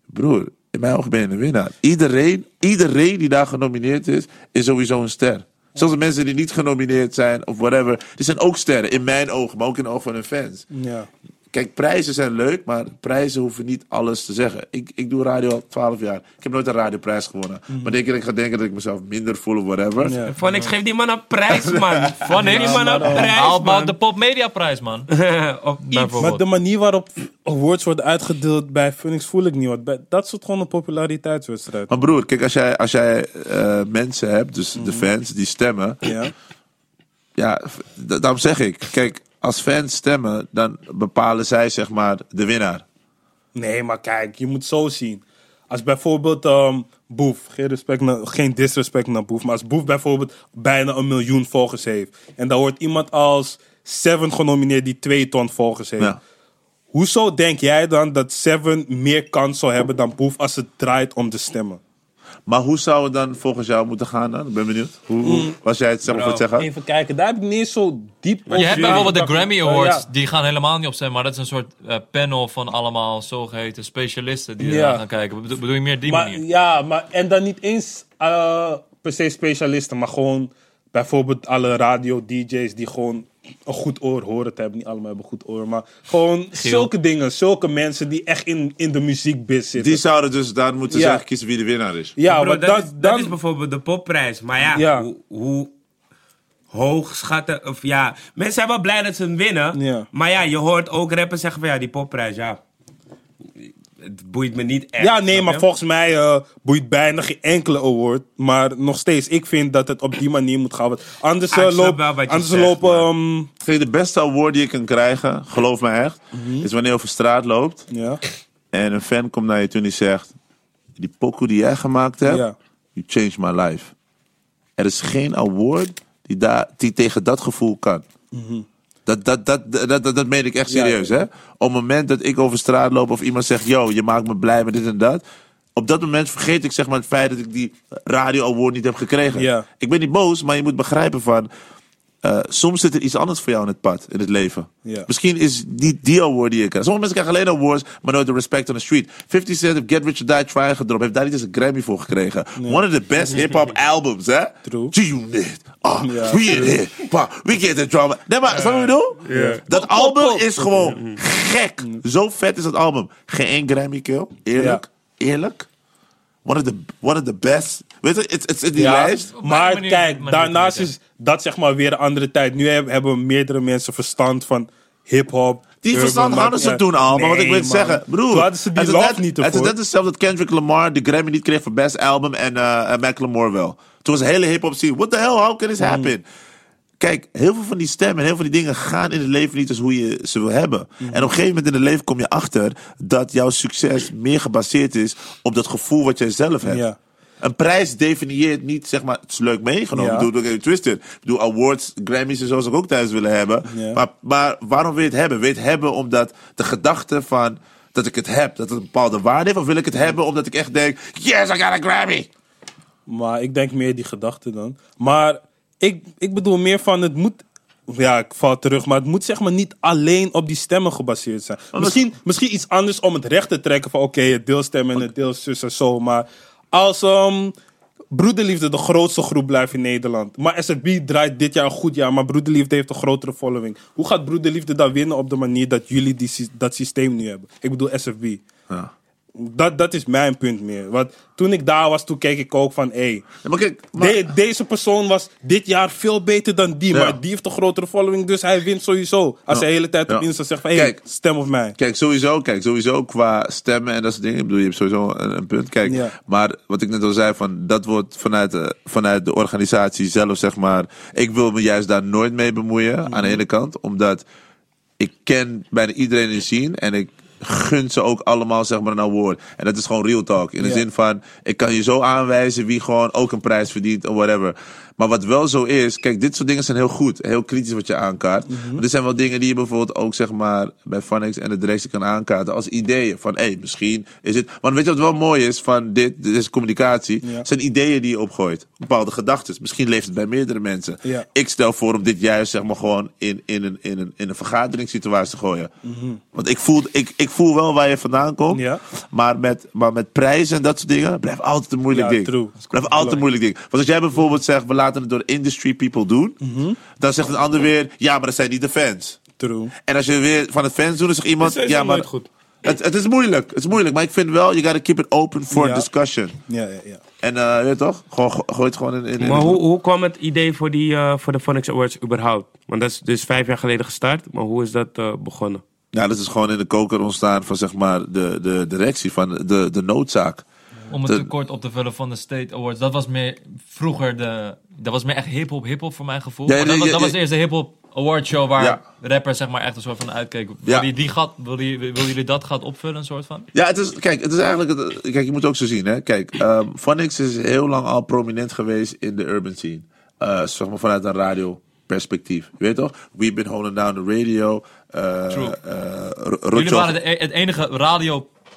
Broer, in mijn ogen ben je een winnaar. Iedereen, iedereen die daar genomineerd is, is sowieso een ster. Zelfs de mensen die niet genomineerd zijn of whatever, die zijn ook sterren. In mijn ogen, maar ook in de ogen van hun fans. Ja. Kijk, prijzen zijn leuk, maar prijzen hoeven niet alles te zeggen. Ik, ik doe radio al 12 jaar. Ik heb nooit een radioprijs gewonnen. Maar denk je dat ik ga denken dat ik mezelf minder voel of whatever? Ja. Phonics, geef die man een prijs, (laughs) man. Phonics? Geef die man een prijs, How about man. de Pop Media Prijs, man? (laughs) of Maar bijvoorbeeld. de manier waarop awards worden uitgedeeld bij Phoenix voel ik niet. Bij- dat het gewoon een populariteitswedstrijd. Maar broer, kijk, als jij, als jij eh, mensen hebt, dus de fans, die stemmen. Ja. Ja, daarom zeg ik. Kijk, als fans stemmen, dan bepalen zij zeg maar de winnaar. Nee, maar kijk, je moet zo zien. Als bijvoorbeeld ehm Boef, geen, respect naar, geen disrespect naar Boef, maar als Boef bijvoorbeeld bijna een miljoen volgers heeft. En dan wordt iemand als Seven genomineerd die twee ton volgers heeft. Ja. Hoezo denk jij dan dat Seven meer kans zou hebben dan Boef als het draait om de stemmen? Maar hoe zou het dan volgens jou moeten gaan dan? Ik ben benieuwd. Hoe, hoe was jij het zelf voor het zeggen? Even kijken, daar heb ik niet eens zo diep over Je hebt bijvoorbeeld de. Grammy Awards, ja. die gaan helemaal niet op zijn, maar dat is een soort eh, panel van allemaal zogeheten specialisten die Ja. er gaan kijken. Bedoel, bedoel je meer die Maar, manier? ja, maar en dan niet eens eh, per se specialisten, maar gewoon bijvoorbeeld alle radio-dj's die gewoon een goed oor horen te hebben. Niet allemaal hebben een goed oor, maar gewoon zulke dingen. Zulke mensen die echt in, in de muziekbiz zitten. Die zouden dus daar moeten Ja. zeggen kiezen wie de winnaar is. ja, Bro, maar dat, dan, is, dat dan, is bijvoorbeeld de popprijs. Maar ja, Ja. Hoe, hoe hoog schatten... Of ja, mensen zijn wel blij dat ze hem winnen. Ja. Maar ja, je hoort ook rappers zeggen van ja, die popprijs, ja... Het boeit me niet echt. ja, nee, maar je? volgens mij eh, boeit bijna geen enkele award. Maar nog steeds, ik vind dat het op die manier moet gaan. Anders, anders zegt, lopen... maar- ehm, Kijk, de beste award die je kan krijgen, geloof me echt, is wanneer je over straat loopt ja, en een fan komt naar je toe en die zegt: Die pokoe die jij gemaakt hebt, Ja. you changed my life. Er is geen award die, daar, die tegen dat gevoel kan. Dat, dat, dat, dat, dat, dat meen ik echt serieus, hè? Op het moment dat ik over straat loop of iemand zegt: Yo, je maakt me blij met dit en dat. Op dat moment vergeet ik zeg maar het feit dat ik die radio award niet heb gekregen. Ik ben niet boos, maar je moet begrijpen van. Eh, soms zit er iets anders voor jou in het pad, in het leven. Ja. Misschien is niet die award die je krijgt. Sommige mensen krijgen alleen awards, maar nooit de respect on the street. 50 Cent heeft Get Rich or Die Trying gedropt. Heeft daar niet eens een Grammy voor gekregen. One of the best (laughs) hip-hop albums, hè? True. G-Unit. Ah, Ja. we in here. We get the drama. Nee, maar, snap je bedoel? Dat album is gewoon gek. Zo vet is dat album. Geen één Grammy kill. Eerlijk. Eerlijk. One of the, one of the best. Weet je, het is in die Ja, lijst. maar kijk, daarnaast is dat zeg maar weer een andere tijd. Nu heb- hebben meerdere mensen verstand van hip-hop. Die verstand hadden ze toen al, maar wat ik wil zeggen, broer. Toen hadden ze die het is love net- niet Het is net hetzelfde dat Kendrick Lamar de Grammy niet kreeg voor Best Album en uh, en Macklemore wel. Toen was de hele hip-hop scene. What the hell, how can this Mm. happen? Kijk, heel veel van die stemmen en heel veel van die dingen gaan in het leven niet als hoe je ze wil hebben. Mm. En op een gegeven moment in het leven kom je achter dat jouw succes meer gebaseerd is op dat gevoel wat jij zelf hebt. Ja. Een prijs definieert niet, zeg maar, het is leuk meegenomen. Ja. Ik bedoel, ik twisted. Ik bedoel, awards, Grammys en zo zou ik ook thuis willen hebben. Ja. Maar, maar waarom wil je het hebben? Wil je het hebben omdat de gedachte van dat ik het heb, dat het een bepaalde waarde heeft? Of wil ik het hebben omdat ik echt denk, yes, I got a Grammy? Maar ik denk meer die gedachte dan. Maar ik, ik bedoel meer van het moet. Ja, ik val terug, maar het moet zeg maar niet alleen op die stemmen gebaseerd zijn. Misschien, misschien iets anders om het recht te trekken van oké, het deelstemmen en het deelzus en zo. Maar als ehm, Broederliefde de grootste groep blijft in Nederland. Maar SFB draait dit jaar een goed jaar, maar Broederliefde heeft een grotere following. Hoe gaat Broederliefde dan winnen op de manier dat jullie dat systeem nu hebben? Ik bedoel SFB. Ja. Dat, dat is mijn punt meer. Want toen ik daar was, toen keek ik ook van... Hey, Ja, maar kijk, maar- de- deze persoon was dit jaar veel beter dan die. Ja. Maar die heeft een grotere following, dus hij wint sowieso. Als hij de hele tijd op. Insta zegt van... Hey, Kijk. stem op mij. Kijk, sowieso, kijk, sowieso qua stemmen en dat soort dingen. Ik bedoel, je hebt sowieso een, een punt. Kijk, maar wat ik net al zei, van, dat wordt vanuit de, vanuit de organisatie zelf, zeg maar. Ik wil me juist daar nooit mee bemoeien, aan de ene kant. Omdat ik ken bijna iedereen in scene en ik gun ze ook allemaal, zeg maar, een award. En dat is gewoon real talk. In de zin van, ik kan je zo aanwijzen wie gewoon ook een prijs verdient of whatever. Maar wat wel zo is, kijk, dit soort dingen zijn heel goed. Heel kritisch wat je aankaart. Mhm. Maar er zijn wel dingen die je bijvoorbeeld ook, zeg maar, bij Funix en de directie kan aankaarten als ideeën. Van, hé, hey, misschien is het... Want weet je wat wel mooi is van dit, deze communicatie? Ja. zijn ideeën die je opgooit. Bepaalde gedachten. Misschien leeft het bij meerdere mensen. Ja. Ik stel voor om dit juist, zeg maar, gewoon in, in, een, in, een, in een vergaderingssituatie te gooien. Want ik voel, ik, ik voel wel waar je vandaan komt. Mhm. Ja. Maar, met, maar met prijzen en dat soort dingen blijft altijd een moeilijk ding. true. Blijft altijd een moeilijk ding. Want als jij bijvoorbeeld zegt, we laten het door industry people doen. Mhm. Dan zegt een ander weer, ja, maar dat zijn niet de fans. True. En als je weer van het fans doet, dan zegt iemand, is ja, maar... goed. Het, het is moeilijk, het is moeilijk. Maar ik vind wel, you gotta keep it open for Ja. discussion. Ja, ja, ja. En eh, weet je toch? Gewoon, go- gooi het gewoon in... in, in Maar hoe, hoe kwam het idee voor, die, eh, voor de Phonics Awards überhaupt? Want dat is dus vijf jaar geleden gestart. Maar hoe is dat eh, begonnen? Ja, dat is gewoon in de koker ontstaan van zeg maar de, de directie, van de, de noodzaak. Om het De- tekort op te vullen van de State Awards. Dat was meer vroeger de. Dat was meer echt hip-hop, hip-hop voor mijn gevoel. Ja, dat, was, dat was de eerste hip-hop award show waar rappers zeg maar echt een soort van uitkeken. Ja. Wil, die gat, wil, wil jullie dat gat opvullen, een soort van? Ja, het is, kijk, het is eigenlijk, het- kijk, je moet het ook zo zien, hè. Kijk, ehm Phonics is heel lang al prominent geweest in de urban scene. Eh, zeg maar vanuit een radio perspectief. Je weet toch? We've been holding down the radio. eh True. eh, Jullie waren de, e- het enige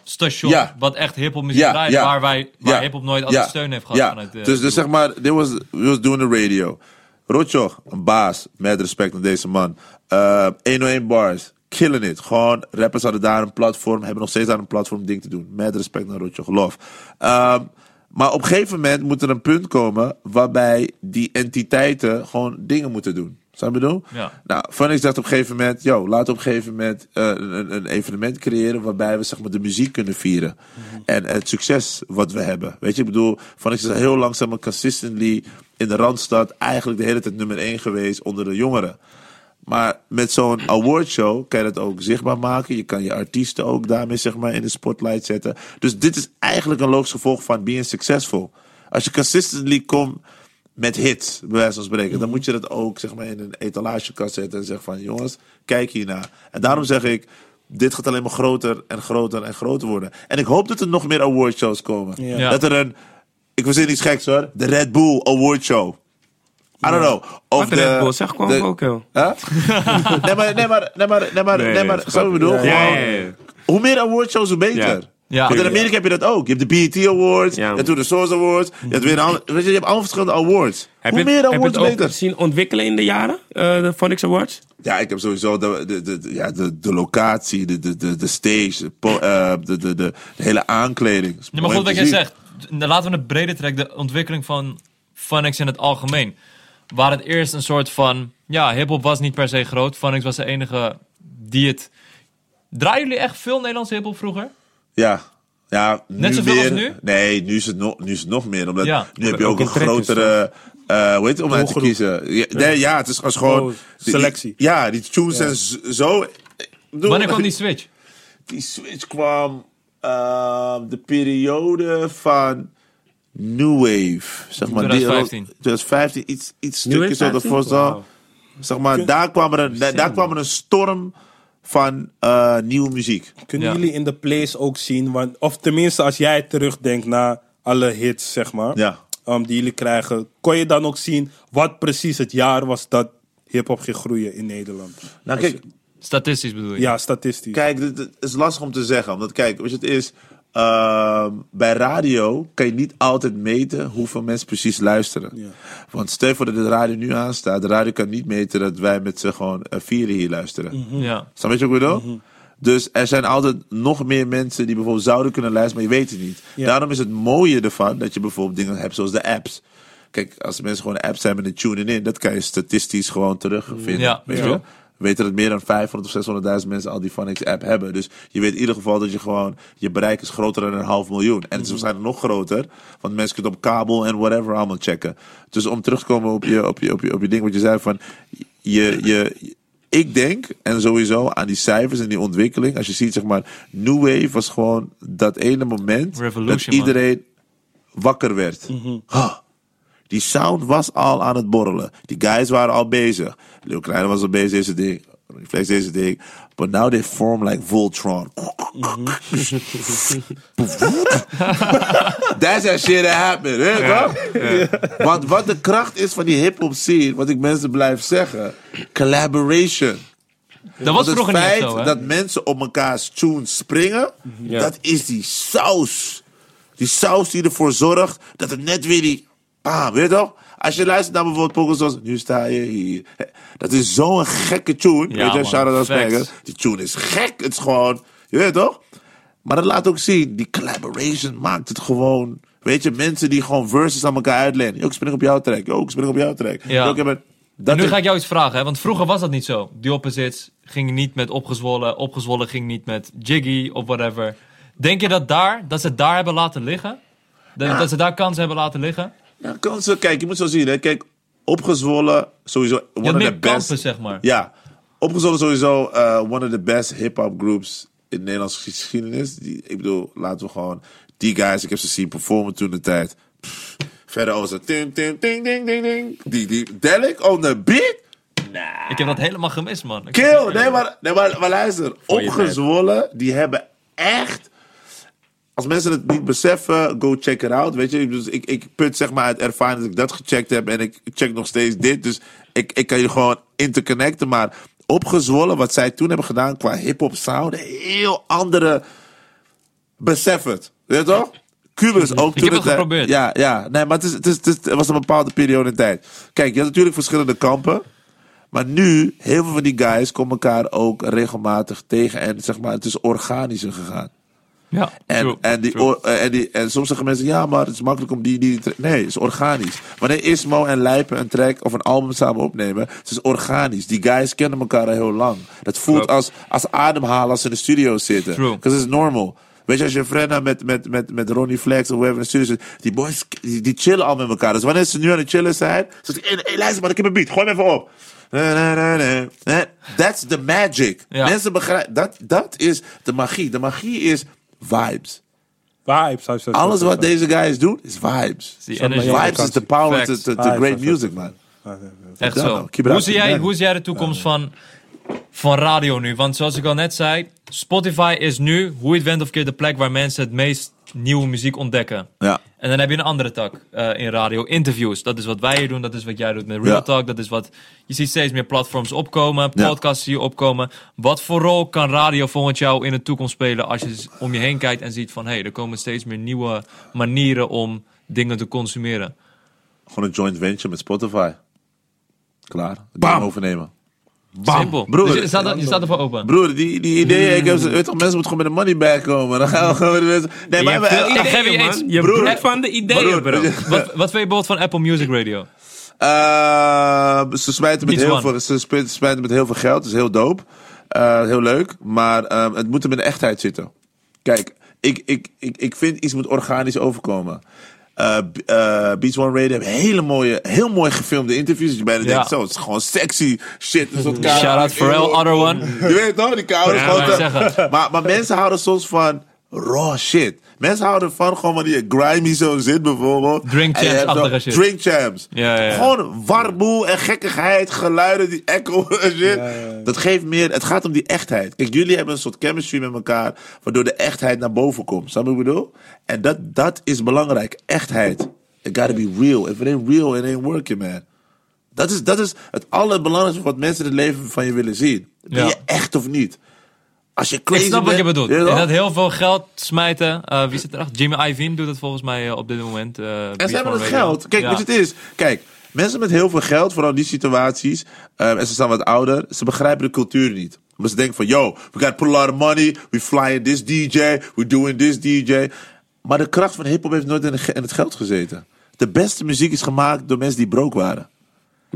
radiostation Ja. wat echt hip-hop muziek Ja, draait. ja. Waar, wij, waar hip-hop nooit altijd steun heeft gehad Ja. vanuit de. dus, dus zeg maar, dit was, we was doing the radio. Rotjoch, een baas, met respect naar deze man. Eh 101 bars, killing it. Gewoon, rappers hadden daar een platform, hebben nog steeds daar een platform ding te doen. Met respect naar Rotjoch, love. Ehm, maar op een gegeven moment moet er een punt komen waarbij die entiteiten gewoon dingen moeten doen. Snap je bedoel? Ja. Nou, Funix dacht op een gegeven moment, yo, laten we op een gegeven moment eh, een, een evenement creëren waarbij we zeg maar de muziek kunnen vieren. En het succes wat we hebben. Weet je, ik bedoel, Funix is heel lang zeg maar consistently in de Randstad eigenlijk de hele tijd nummer 1 geweest onder de jongeren. Maar met zo'n awardshow kan je dat ook zichtbaar maken. Je kan je artiesten ook daarmee zeg maar in de spotlight zetten. Dus dit is eigenlijk een logisch gevolg van being successful. Als je consistently komt met hits, bij wijze van spreken, dan moet je dat ook zeg maar in een etalagekast zetten en zeggen van jongens, kijk hiernaar. En daarom zeg ik, dit gaat alleen maar groter en groter en groter worden. En ik hoop dat er nog meer awardshows komen. Ja. Ja. Dat er een, ik verzin iets geks hoor, de Red Bull Awardshow. I don't know. Of de Red Bull, zeg gewoon de- ook heel. (laughs) Huh? nee, maar, nee, maar, nee, maar, nee, maar, Nee, nee, maar, zo bedoel grappig. Ja, gewoon, ja, ja. hoe meer awardshows, hoe beter. Ja. Want in Amerika heb je dat ook. Je hebt de BET Awards, Ja. je hebt toen de Source Awards, je hebt weer een ander- weet je, je hebt allemaal verschillende awards. Heb hoe je, meer heb je awards, het ook beter. zien ontwikkelen in de jaren? eh, de Phonics Awards? Ja, ik heb sowieso de, de, de, ja, de, de locatie, de, de, de, de stage, de, po- eh, de, de, de, de hele aankleding. Maar goed, wat jij zegt. Laten we het breder trekken. De ontwikkeling van Funix in het algemeen. Waar het eerst een soort van... Ja, hip-hop was niet per se groot. Funix was de enige die het... Draaien jullie echt veel Nederlandse hip-hop vroeger? Ja. Ja, Net nu zoveel meer, als nu? Nee, nu is, het nog, nu is het nog meer. Omdat Ja. nu heb je ook Ook een grotere... eh hoe heet het om uit te kiezen? Ja, nee, ja, het is als gewoon... Oh, die- selectie. ja, die tunes zijn z- zo... Wanneer kwam die switch? Die switch kwam ehm, de periode van New Wave. Zeg maar, 2015. Die, 2015, iets, iets stukjes zo 15? ervoor zo. Wauw. Zeg maar, daar kwam er een, daar kwam er een storm van eh, nieuwe muziek. Kunnen Ja. jullie in de plays ook zien, want, of tenminste als jij terugdenkt naar alle hits, zeg maar, Ja. um, die jullie krijgen, kon je dan ook zien wat precies het jaar was dat hip-hop ging groeien in Nederland? Nou, Als kijk, Statistisch bedoel je? Ja, statistisch. Kijk, dit is lastig om te zeggen. Omdat, kijk, weet je, het is. Ehm, bij radio kan je niet altijd meten hoeveel mensen precies luisteren. Ja. Want stel je voor dat de radio nu aanstaat. De radio kan niet meten dat wij met z'n gewoon eh, vieren hier luisteren. Mhm. Ja. Snap je wat ik bedoel? Dus er zijn altijd nog meer mensen die bijvoorbeeld zouden kunnen luisteren, maar je weet het niet. Ja. Daarom is het mooie ervan dat je bijvoorbeeld dingen hebt zoals de apps. Kijk, als mensen gewoon apps hebben en tunen in, dat kan je statistisch gewoon terugvinden. Ja, weet ja. je? We weten dat meer dan 500 of 600.000 mensen al die Phonics app hebben. Dus je weet in ieder geval dat je gewoon, je bereik is groter dan een half miljoen. En het is waarschijnlijk nog groter, want mensen kunnen op kabel en whatever allemaal checken. Dus om terug te komen op je, op je, op je, op je ding wat je zei van, je, je, ik denk, en sowieso aan die cijfers en die ontwikkeling, als je ziet zeg maar, New Wave was gewoon dat ene moment Revolution, dat iedereen wakker werd. Huh. Die sound was al aan het borrelen. Die guys waren al bezig. Lil Kleine was al bezig deze ding. Reflex deze ding. But now they form like Voltron. That's that shit that happened. Want wat de kracht is van die hip-hop scene, wat ik mensen blijf zeggen: collaboration. Dat was het vroeger niet feit zo, dat mensen op elkaars tunes springen, dat is die saus. Die saus die ervoor zorgt dat het net weer die. Bam, weet je toch? Als je luistert naar bijvoorbeeld pokers zoals Nu sta je hier. Dat is zo'n gekke tune. Ja, weet je, shout out. Die tune is gek. Het is gewoon. Je weet toch? Maar dat laat ook zien. Die collaboration maakt het gewoon. Weet je, mensen die gewoon verses aan elkaar uitlenen. Yo, ik spring op jouw track. Yo, ik spring op jouw track. Ja. Yo, ik dat nu is- ga ik jou iets vragen, hè? want vroeger was dat niet zo. Die opposites ging niet met opgezwollen, opgezwollen ging niet met Jiggy of whatever. Denk je dat, daar, dat ze daar hebben laten liggen? Dat, dat ze daar kansen hebben laten liggen? Ja, kansen. Kijk, je moet zo zien. Hè. Kijk, opgezwollen, sowieso one of the best. kampen, zeg maar. Ja, opgezwollen sowieso uh, one of the best hip-hop groups in de Nederlandse geschiedenis. Die, ik bedoel, laten we gewoon die guys, ik heb ze zien performen toen de tijd. Pff, verder als het tim, ding, ding, ding, ding. Die, die, Delic on the beat. Ik heb dat helemaal gemist, man. Ik- Kill. Nee, maar, nee, maar, maar luister. Opgezwollen, die hebben echt... Als mensen het niet beseffen, go check it out. Weet je, dus ik, ik put zeg maar uit ervaring dat ik dat gecheckt heb. En ik check nog steeds dit. Dus ik, ik kan je gewoon interconnecten. Maar opgezwollen, wat zij toen hebben gedaan qua hip-hop sound. Heel andere. Besef het. Weet je toch? Cubus ook Ik toen heb het geprobeerd. Ja, ja. Nee, maar het, is, het, is, het, is- het was een bepaalde periode in tijd. Kijk, je had natuurlijk verschillende kampen. Maar nu, heel veel van die guys komen elkaar ook regelmatig tegen. En zeg maar, het is organischer gegaan. Ja, En, true, en, die, true. eh, en, die, en soms zeggen mensen, ja, maar het is makkelijk om die, die, Nee, het is organisch. Wanneer Ismo en Lijpen een track of een album samen opnemen, het is organisch. Die guys kennen elkaar al heel lang. Dat voelt Klopt. als, als ademhalen als ze in de studio zitten. True. Because it's normal. Weet je, als je hebt met, met, met, met Ronnie Flex of whoever in de studio zit, die boys, die, die chillen al met elkaar. Dus wanneer ze nu aan het chillen zijn, ze, hey, hey, luister maar, ik heb een beat, gooi hem even op. That's the magic. Ja. Mensen begrijpen, dat, dat is de magie. De magie is vibes. Vibes. vibes, vibes, Alles wat deze guys doen is vibes. Die energy. Vibes is the power to, to, to Vibes, great music, man. Echt zo. Hoe zie, jij, hoe zie jij de toekomst van, van radio nu? Want zoals ik al net zei, Spotify is nu, hoe je het went of keer, de plek waar mensen het meest nieuwe muziek ontdekken. Ja. En dan heb je een andere tak eh, in radio, interviews. Dat is wat wij hier doen, dat is wat jij doet met Real Ja. Talk. Dat is wat, je ziet steeds meer platforms opkomen, podcasts zie je opkomen. Wat voor rol kan radio volgens jou in de toekomst spelen als je om je heen kijkt en ziet van, hé, hey, er komen steeds meer nieuwe manieren om dingen te consumeren. Gewoon een joint venture met Spotify. Klaar. Bam. overnemen. Simpel. Broer. Dus je, staat er, je staat ervoor open. Broer, die, die ideeën, ik heb, ze- weet toch, mensen moeten gewoon met de money back komen. Dan gaan we gewoon met de mensen... Nee, Je maar... geef je ideeën, iets. man. Je Broer. broert van de ideeën, Broer, bro. (laughs) Wat, wat vind je bijvoorbeeld van Apple Music Radio? Eh, ze smijten met Each heel one. veel, ze smijten met heel veel geld. Dat is heel dope. Eh, heel leuk. Maar eh, het moet hem in de echtheid zitten. Kijk, ik, ik, ik, ik vind iets moet organisch overkomen. Eh B- eh, Beats One Radio hebben hele mooie, heel mooi gefilmde interviews. Dat je bijna Ja. denkt, zo, het is gewoon sexy shit. Shout out Pharrell, other one. Je weet toch, die Ja, zeggen. maar, maar mensen houden soms van raw shit. Mensen houden van gewoon wanneer je grimy zo zit bijvoorbeeld. Drink zo- shit. Drink champs. Ja, ja, ja. Gewoon warboel en gekkigheid, geluiden, die echo (laughs) en shit. Dat geeft meer, het gaat om die echtheid. Kijk, jullie hebben een soort chemistry met elkaar, waardoor de echtheid naar boven komt. Snap je wat ik bedoel? En dat, dat is belangrijk. Echtheid. It gotta be real. If it ain't real, it ain't working, man. Dat is, dat is het allerbelangrijkste wat mensen in het leven van je willen zien. Ben Ja. je echt of niet? Als je crazy Ik snap wat je bedoelt. je En dat heel veel geld smijten. Eh, wie zit erachter? Jimmy Iovine doet het volgens mij eh, op dit moment. eh, En ze hebben het geld. Kijk, Ja. weet je het is? Kijk, mensen met heel veel geld, vooral in die situaties, en ze zijn wat ouder, ze begrijpen de cultuur niet. Omdat ze denken van, yo, we got to put a lot of money. We flying this DJ. We doing this DJ. Maar de kracht van hip-hop heeft nooit in het geld gezeten. De beste muziek is gemaakt door mensen die broke waren.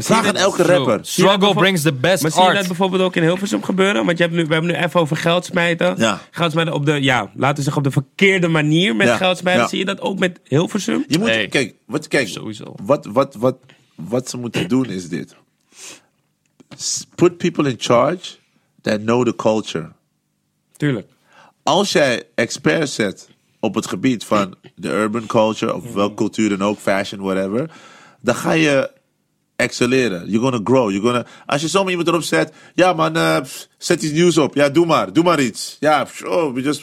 Vraag aan elke rapper. Struggle brings the best Maar zie je dat art. bijvoorbeeld ook in Hilversum gebeuren? Want je hebt nu, we hebben nu even over geld smijten. Ja. Geld smijten op de, ja, laten we zeggen op de verkeerde manier met Ja, geld smijten. ja. Zie je dat ook met Hilversum? Je moet, kijk, wat, kijk Sowieso. Wat, wat, wat, wat ze moeten doen is dit. Put people in charge that know the culture. Tuurlijk. Als jij experts zet op het gebied van de urban culture, of welke cultuur dan ook, fashion, whatever, dan ga je excelleren. You're gonna grow. You're gonna, als je zomaar iemand erop zet, ja man, eh, pff, zet iets nieuws op. Ja, doe maar. Doe maar iets. Ja, pff, oh, we just...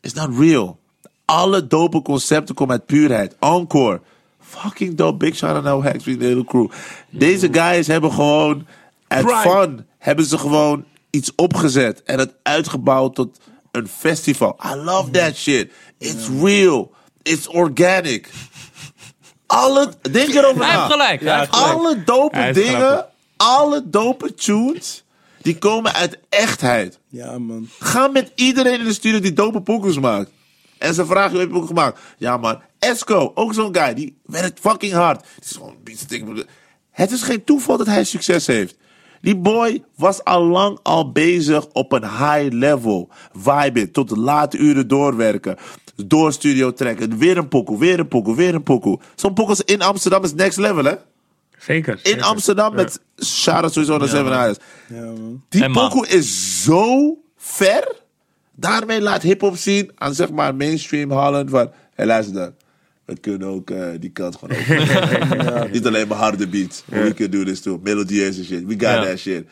It's not real. Alle dope concepten komen uit puurheid. Encore. Fucking dope. Big shout out naar Hacks, de hele crew. Deze guys hebben gewoon, Pride. fun, hebben ze gewoon iets opgezet. En het uitgebouwd tot een festival. I love that shit. It's real. It's organic. Alle, denk erover Hij na. heeft gelijk. hij heeft gelijk. Alle dope Hij is dingen, grappig. alle dope tunes, die komen uit echtheid. Ja, man. Ga met iedereen in de studio die dope pokoes maakt. En ze vragen, hoe heb je pokoe gemaakt? Ja man, Esco, ook zo'n guy, die werkt fucking hard. Die is gewoon. Het is geen toeval dat hij succes heeft. Die boy was al lang al bezig op een high level. Vibe tot de late uren doorwerken. Door studio trekken. Weer een pokoe, weer een pokoe, weer een pokoe. Zo'n pokoe in Amsterdam is next level, hè? Zeker. In zeker. Amsterdam met shout-out sowieso naar Seven man. Die pokoe is zo ver. Daarmee laat hip-hop zien aan zeg maar mainstream Holland van. Hé, luister dan. We kunnen ook eh, die kant gewoon over. (laughs) Niet alleen maar harde beats. We can do this too. Melodieus en shit. We got Ja. that shit.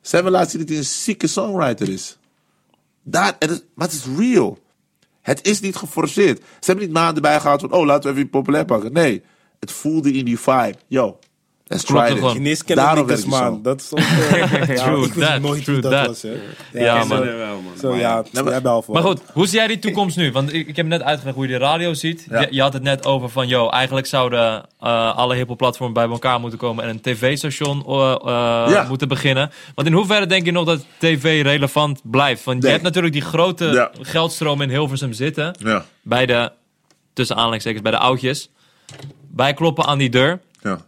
Seven laat zien dat hij een zieke songwriter is. Dat. Maar het is real. Het is niet geforceerd. Ze hebben niet maanden bijgehaald van, oh, laten we even populair pakken. Nee, het voelde in die vibe. Yo, let's Klopte try this. Daarom werkt man. Dat is ook... (laughs) eh, ja, True ik wist that, nooit true dat that. was, hè. Ja, man. wel, man. Ja, Nee, maar- voor. Maar goed, hoe zie jij die toekomst nu? Want ik, ik heb net uitgelegd hoe je de radio ziet. Ja. Je, je had het net over van, yo, eigenlijk zouden eh, alle hiphop platformen bij elkaar moeten komen en een tv-station eh, Ja. moeten beginnen. Want in hoeverre denk je nog dat tv relevant blijft? Want je hebt natuurlijk die grote Ja. geldstroom in Hilversum zitten. Ja, Bij de, tussen aanhalingstekens, bij de oudjes. Bij kloppen aan die deur. ja.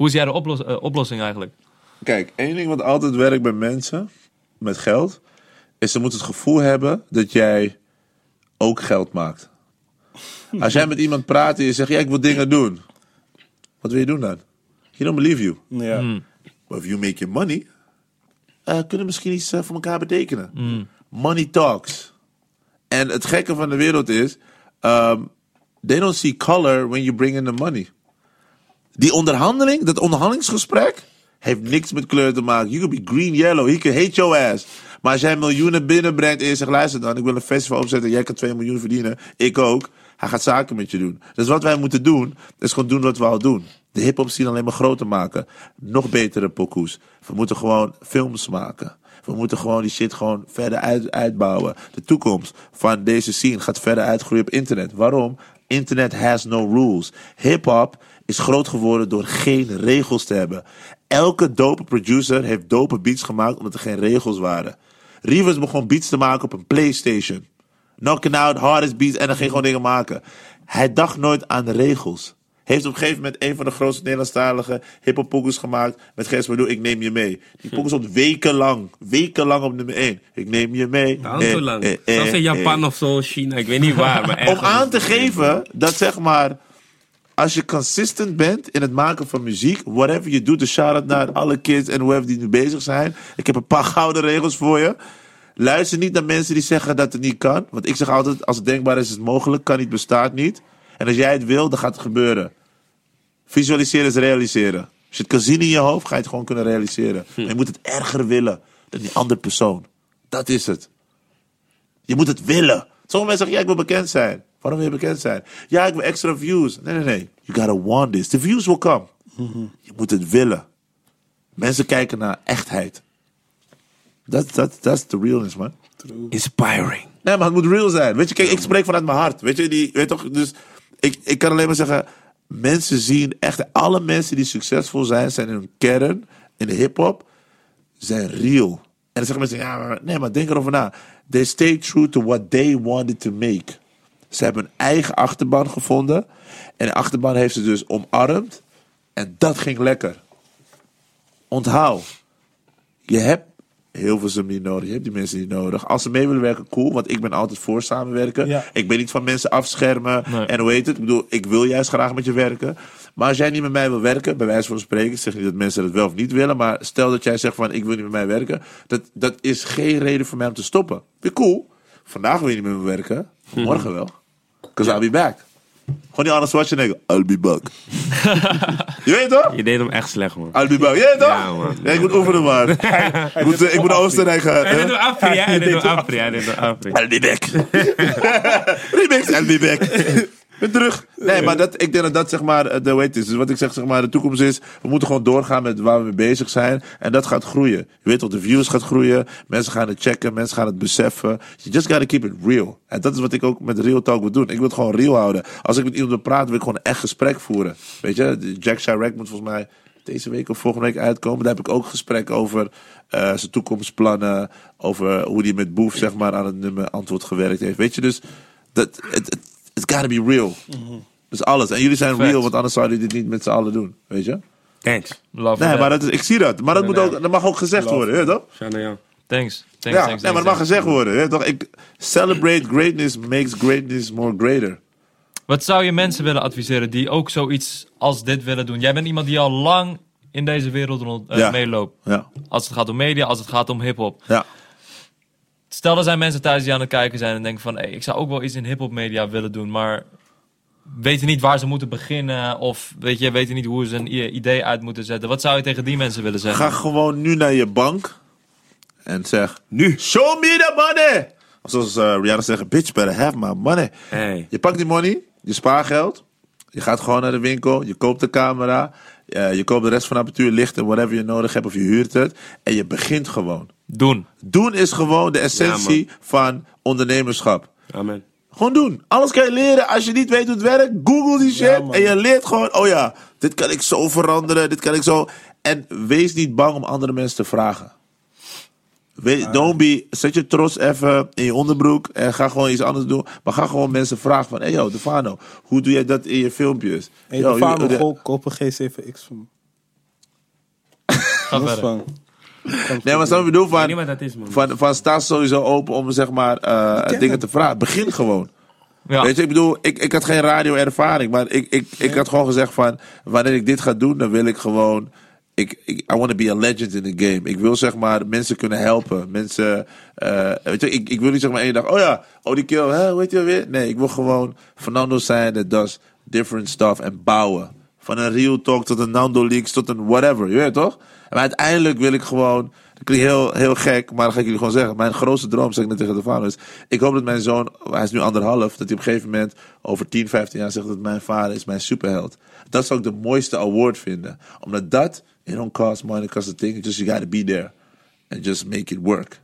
Hoe zie jij de oplos- eh, oplossing eigenlijk? Kijk, één ding wat altijd werkt bij mensen met geld, is ze moeten het gevoel hebben dat jij ook geld maakt. Als jij met iemand praat en je zegt, ja, ik wil dingen doen. Wat wil je doen dan? He don't believe you. Ja. Hmm. But if you make your money, eh, kunnen misschien iets eh, voor elkaar betekenen. Money talks. En het gekke van de wereld is, um, they don't see color when you bring in the money. Die onderhandeling, dat onderhandelingsgesprek, heeft niks met kleur te maken. You could be green, yellow, he could hate your ass. Maar als jij miljoenen binnenbrengt en je zegt, luister dan, ik wil een festival opzetten, jij kan 2 miljoen verdienen, ik ook. Hij gaat zaken met je doen. Dus wat wij moeten doen, is gewoon doen wat we al doen. De hip-hop scene alleen maar groter maken. Nog betere pokoes. We moeten gewoon films maken. We moeten gewoon die shit gewoon verder uit, uitbouwen. De toekomst van deze scene gaat verder uitgroeien op internet. Waarom? Internet has no rules. Hip-hop is groot geworden door geen regels te hebben. Elke dope producer heeft dope beats gemaakt omdat er geen regels waren. Rivers begon beats te maken op een PlayStation. Knocking out, hardest beats en dan ging gewoon dingen maken. Hij dacht nooit aan de regels. Heeft op een gegeven moment een van de grootste Nederlandstalige hip-hop pokus gemaakt. Met Gers Bedoel, ik neem je mee. Die pokus stond wekenlang, wekenlang op nummer 1. Ik neem je mee. Eh, zo lang. eh, eh, Zelfs in Japan eh. of zo, China, ik weet niet waar. Maar (laughs) Om aan te geven dat zeg maar. Als je consistent bent in het maken van muziek, whatever je doet, de shout-out naar alle kids en whoever die nu bezig zijn. Ik heb een paar (laughs) gouden regels voor je. Luister niet naar mensen die zeggen dat het niet kan. Want ik zeg altijd, als het denkbaar is, is het mogelijk. Kan niet, bestaat niet. En als jij het wil, dan gaat het gebeuren. Visualiseren is realiseren. Als je het kan zien in je hoofd, ga je het gewoon kunnen realiseren. Maar je moet het erger willen dan die andere persoon. Dat is het. Je moet het willen. Sommige mensen zeggen, ja, ik wil bekend zijn. Waarom wil je bekend zijn? Ja, ik wil extra views. Nee, nee, nee. You gotta want this. The views will come. Je moet het willen. Mensen kijken naar echtheid. That's, that's, that's the realness, man. Inspiring. Nee, maar het moet real zijn. Weet je, kijk, ik spreek vanuit mijn hart. Weet je, die, weet toch, dus ik, ik kan alleen maar zeggen, mensen zien echt, alle mensen die succesvol zijn, zijn in hun kern, in de hip-hop, zijn real. dan zeggen mensen, ja, maar, nee, maar denk erover na. They stay true to what they wanted to make. Ze hebben een eigen achterban gevonden. En de achterban heeft ze dus omarmd. En dat ging lekker. Onthoud. Je hebt heel veel ze niet nodig. Je hebt die mensen niet nodig. Als ze mee willen werken, cool. Want ik ben altijd voor samenwerken. Ja. Ik ben niet van mensen afschermen. Nee. En hoe heet het? Ik bedoel, ik wil juist graag met je werken. Maar als jij niet met mij wil werken, bij wijze van spreken, ik zeg niet dat mensen dat wel of niet willen, maar stel dat jij zegt van ik wil niet met mij werken, dat, dat is geen reden voor mij om te stoppen. Weer cool. Vandaag wil je niet met me werken, morgen wel. Because I'll be back. Gewoon die Arnold Schwarzenegger. I'll be back. (laughs) je weet toch? Je deed hem echt slecht, man. I'll be back. Je weet toch? Ja, man. Ja, ik moet oefenen, man. (laughs) ik moet, ik moet naar Oostenrijk gaan. Hij hè? deed hem afri? Hij deed hem afri, hij deed hem afri. I'll be back. (laughs) Remix, I'll be back. Ben terug. Nee, maar dat, ik denk dat dat zeg maar eh, de weet is. Dus wat ik zeg, zeg maar, de toekomst is. We moeten gewoon doorgaan met waar we mee bezig zijn. En dat gaat groeien. Je weet toch, de views gaat groeien. Mensen gaan het checken. Mensen gaan het beseffen. You just gotta keep it real. En dat is wat ik ook met Real Talk wil doen. Ik wil het gewoon real houden. Als ik met iemand praten, wil ik gewoon echt gesprek voeren. Weet je, Jack Chirac moet volgens mij deze week of volgende week uitkomen. Daar heb ik ook gesprek over eh, zijn toekomstplannen. Over hoe hij met Boef zeg maar, aan het nummer antwoord gewerkt heeft. Weet je, dus dat, het, it's gotta be real. Dus alles. En jullie zijn real, want anders zouden jullie dit niet met z'n allen doen. Weet je? Thanks. Love Nee, maar dat is, ik zie dat. Maar dat, moet ook, dat mag ook gezegd worden, hè, toch? Thanks. Thanks, Ja, thanks, nee, maar dat mag gezegd worden, hè, toch? Ik, celebrate greatness makes greatness more greater. Wat zou je mensen willen adviseren die ook zoiets als dit willen doen? Jij bent iemand die al lang in deze wereld rond, eh, Ja. meeloopt. Ja, Als het gaat om media, als het gaat om hip-hop. ja. Stel, er zijn mensen thuis die aan het kijken zijn en denken van... Hey, ik zou ook wel iets in hip-hop media willen doen, maar... weten niet waar ze moeten beginnen. Of weet je, weten niet hoe ze een idee uit moeten zetten. Wat zou je tegen die mensen willen zeggen? Ga gewoon nu naar je bank en zeg: Nu, show me the money. Of zoals eh, Rihanna zegt: Bitch, better have my money. Hey. Je pakt die money, je spaargeld. Je gaat gewoon naar de winkel, je koopt de camera. eh, je koopt de rest van de apparatuur, lichten, whatever je nodig hebt, of je huurt het. En je begint gewoon. Doen. Doen is gewoon de essentie van ondernemerschap. Amen. Gewoon doen. Alles kan je leren. Als je niet weet hoe het werkt, google die shit. en je leert gewoon, oh ja, dit kan ik zo veranderen. Dit kan ik zo. En wees niet bang om andere mensen te vragen. We, don't be, zet je trots even in je onderbroek en ga gewoon iets anders doen. Maar ga gewoon mensen vragen van, hey yo, Defano, hoe doe jij dat in je filmpjes? Hey, Yo, de vader je- gewoon kopen G7X van me. Ga Dat is verder. van. Nee, maar snap je bedoel niet van, wat dat is, man. van, van sta sowieso open om zeg maar eh, dingen te vragen. Begin gewoon. Ja. Weet je, ik bedoel, ik, ik had geen radio-ervaring, maar ik, ik, ik had gewoon gezegd van, wanneer ik dit ga doen, dan wil ik gewoon, ik, ik, I want to be a legend in the game. Ik wil zeg maar mensen kunnen helpen, mensen, eh, weet je, ik, ik wil niet zeg maar één dag, oh ja, oh die kill, hè, weet je weer? Nee, ik wil gewoon Fernando zijn that does different stuff en bouwen. Van een real talk tot een Nando Leaks tot een whatever, je weet toch? En uiteindelijk wil ik gewoon, dat klinkt heel, heel gek, maar dat ga ik jullie gewoon zeggen. Mijn grootste droom, zeg ik net tegen de vader, is... Ik hoop dat mijn zoon, hij is nu anderhalf, dat hij op een gegeven moment over 10, 15 jaar zegt dat mijn vader is mijn superheld. Dat zou ik de mooiste award vinden. Omdat dat, it don't cost money, it cost a thing. Just you gotta be there. And just make it work.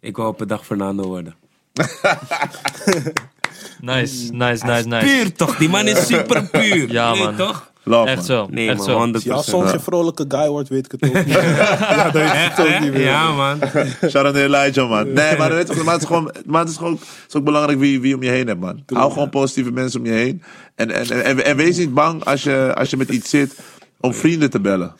Ik wil op een dag Fernando worden. (laughs) Nice, nice, nice, nice. Puur toch? Die man is super (laughs) puur. Ja, Nee, man. toch? Love, Echt zo. Nee, echt man. zo. 100%. Ja, als zo'n geen vrolijke guy wordt, weet ik het ook niet. (laughs) ja, dat weet ik het ook niet meer. Ja, man. (laughs) Shout out naar Elijah, man. Nee, maar, weet je, maar het is gewoon, maar het is gewoon, het is ook belangrijk wie, wie je om je heen hebt, man. Hou gewoon positieve mensen om je heen. En, en, en, en, en wees niet bang als je, als je met iets zit om vrienden te bellen.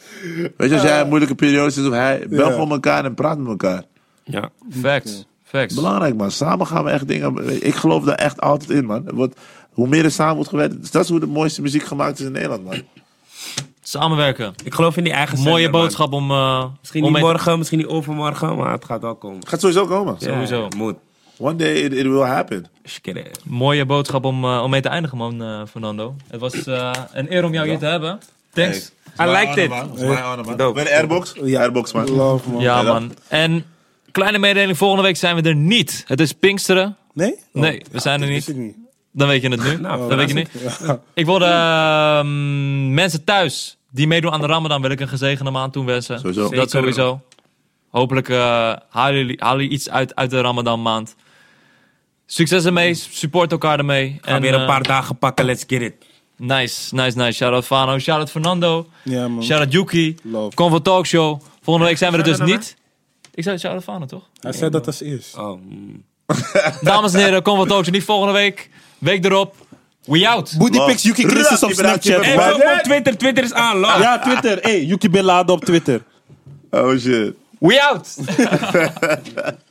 Weet je, als jij een moeilijke periode zit of hij, bel gewoon elkaar en praat met elkaar. Ja. Facts. Facts. Belangrijk, man. Samen gaan we echt dingen. Ik geloof daar echt altijd in, man. Want hoe meer er samen wordt gewerkt, dat is hoe de mooiste muziek gemaakt is in Nederland, man. Samenwerken. Ik geloof in die eigen Mooie zender, man. boodschap om... eh, Misschien om niet morgen, misschien niet overmorgen, maar het gaat wel komen. Gaat sowieso komen. Ja, Sowieso. Moet. One day it, it will happen. Mooie boodschap om, eh, om mee te eindigen, man, eh, Fernando. Het was eh, een eer om jou hier te hebben. Thanks. I liked it. Dope. De Airbox? Ja. Airbox, man. Love, man. Ja, Ja, man. En kleine mededeling, volgende week zijn we er niet. Het is Pinksteren. Nee? Oh, Nee, we zijn er niet. wist ik niet. Dan weet je het nu. (laughs) Nou, Dan weet je niet. Ja. Ik wilde ehm, mensen thuis die meedoen aan de Ramadan, wil ik een gezegende maand toewensen. Sowieso. Zeker. Dat sowieso. Hopelijk eh, halen, jullie, halen jullie iets uit, uit de Ramadan maand. Succes ermee, support elkaar ermee. Ga weer een eh, paar dagen pakken, let's get it. Nice, nice, nice. Shout out Fano, shout out Fernando, Ja, man. shout out Yuki. Love. Convo Talk Show. Volgende week zijn we er dus niet. Ik zei Shout Fano, toch? Hij zei dat als eerst. Oh, mm. (laughs) Dames en heren, kom wat ook. Niet volgende week. Week erop. We out. Booty Love. pics Yuki Christus op (laughs) Snapchat. Hey, Maar- man. volg me op Twitter. Twitter is aan. love. Ja, Twitter. Hey, Yuki Bin Laden op Twitter. Oh shit. We out. (laughs)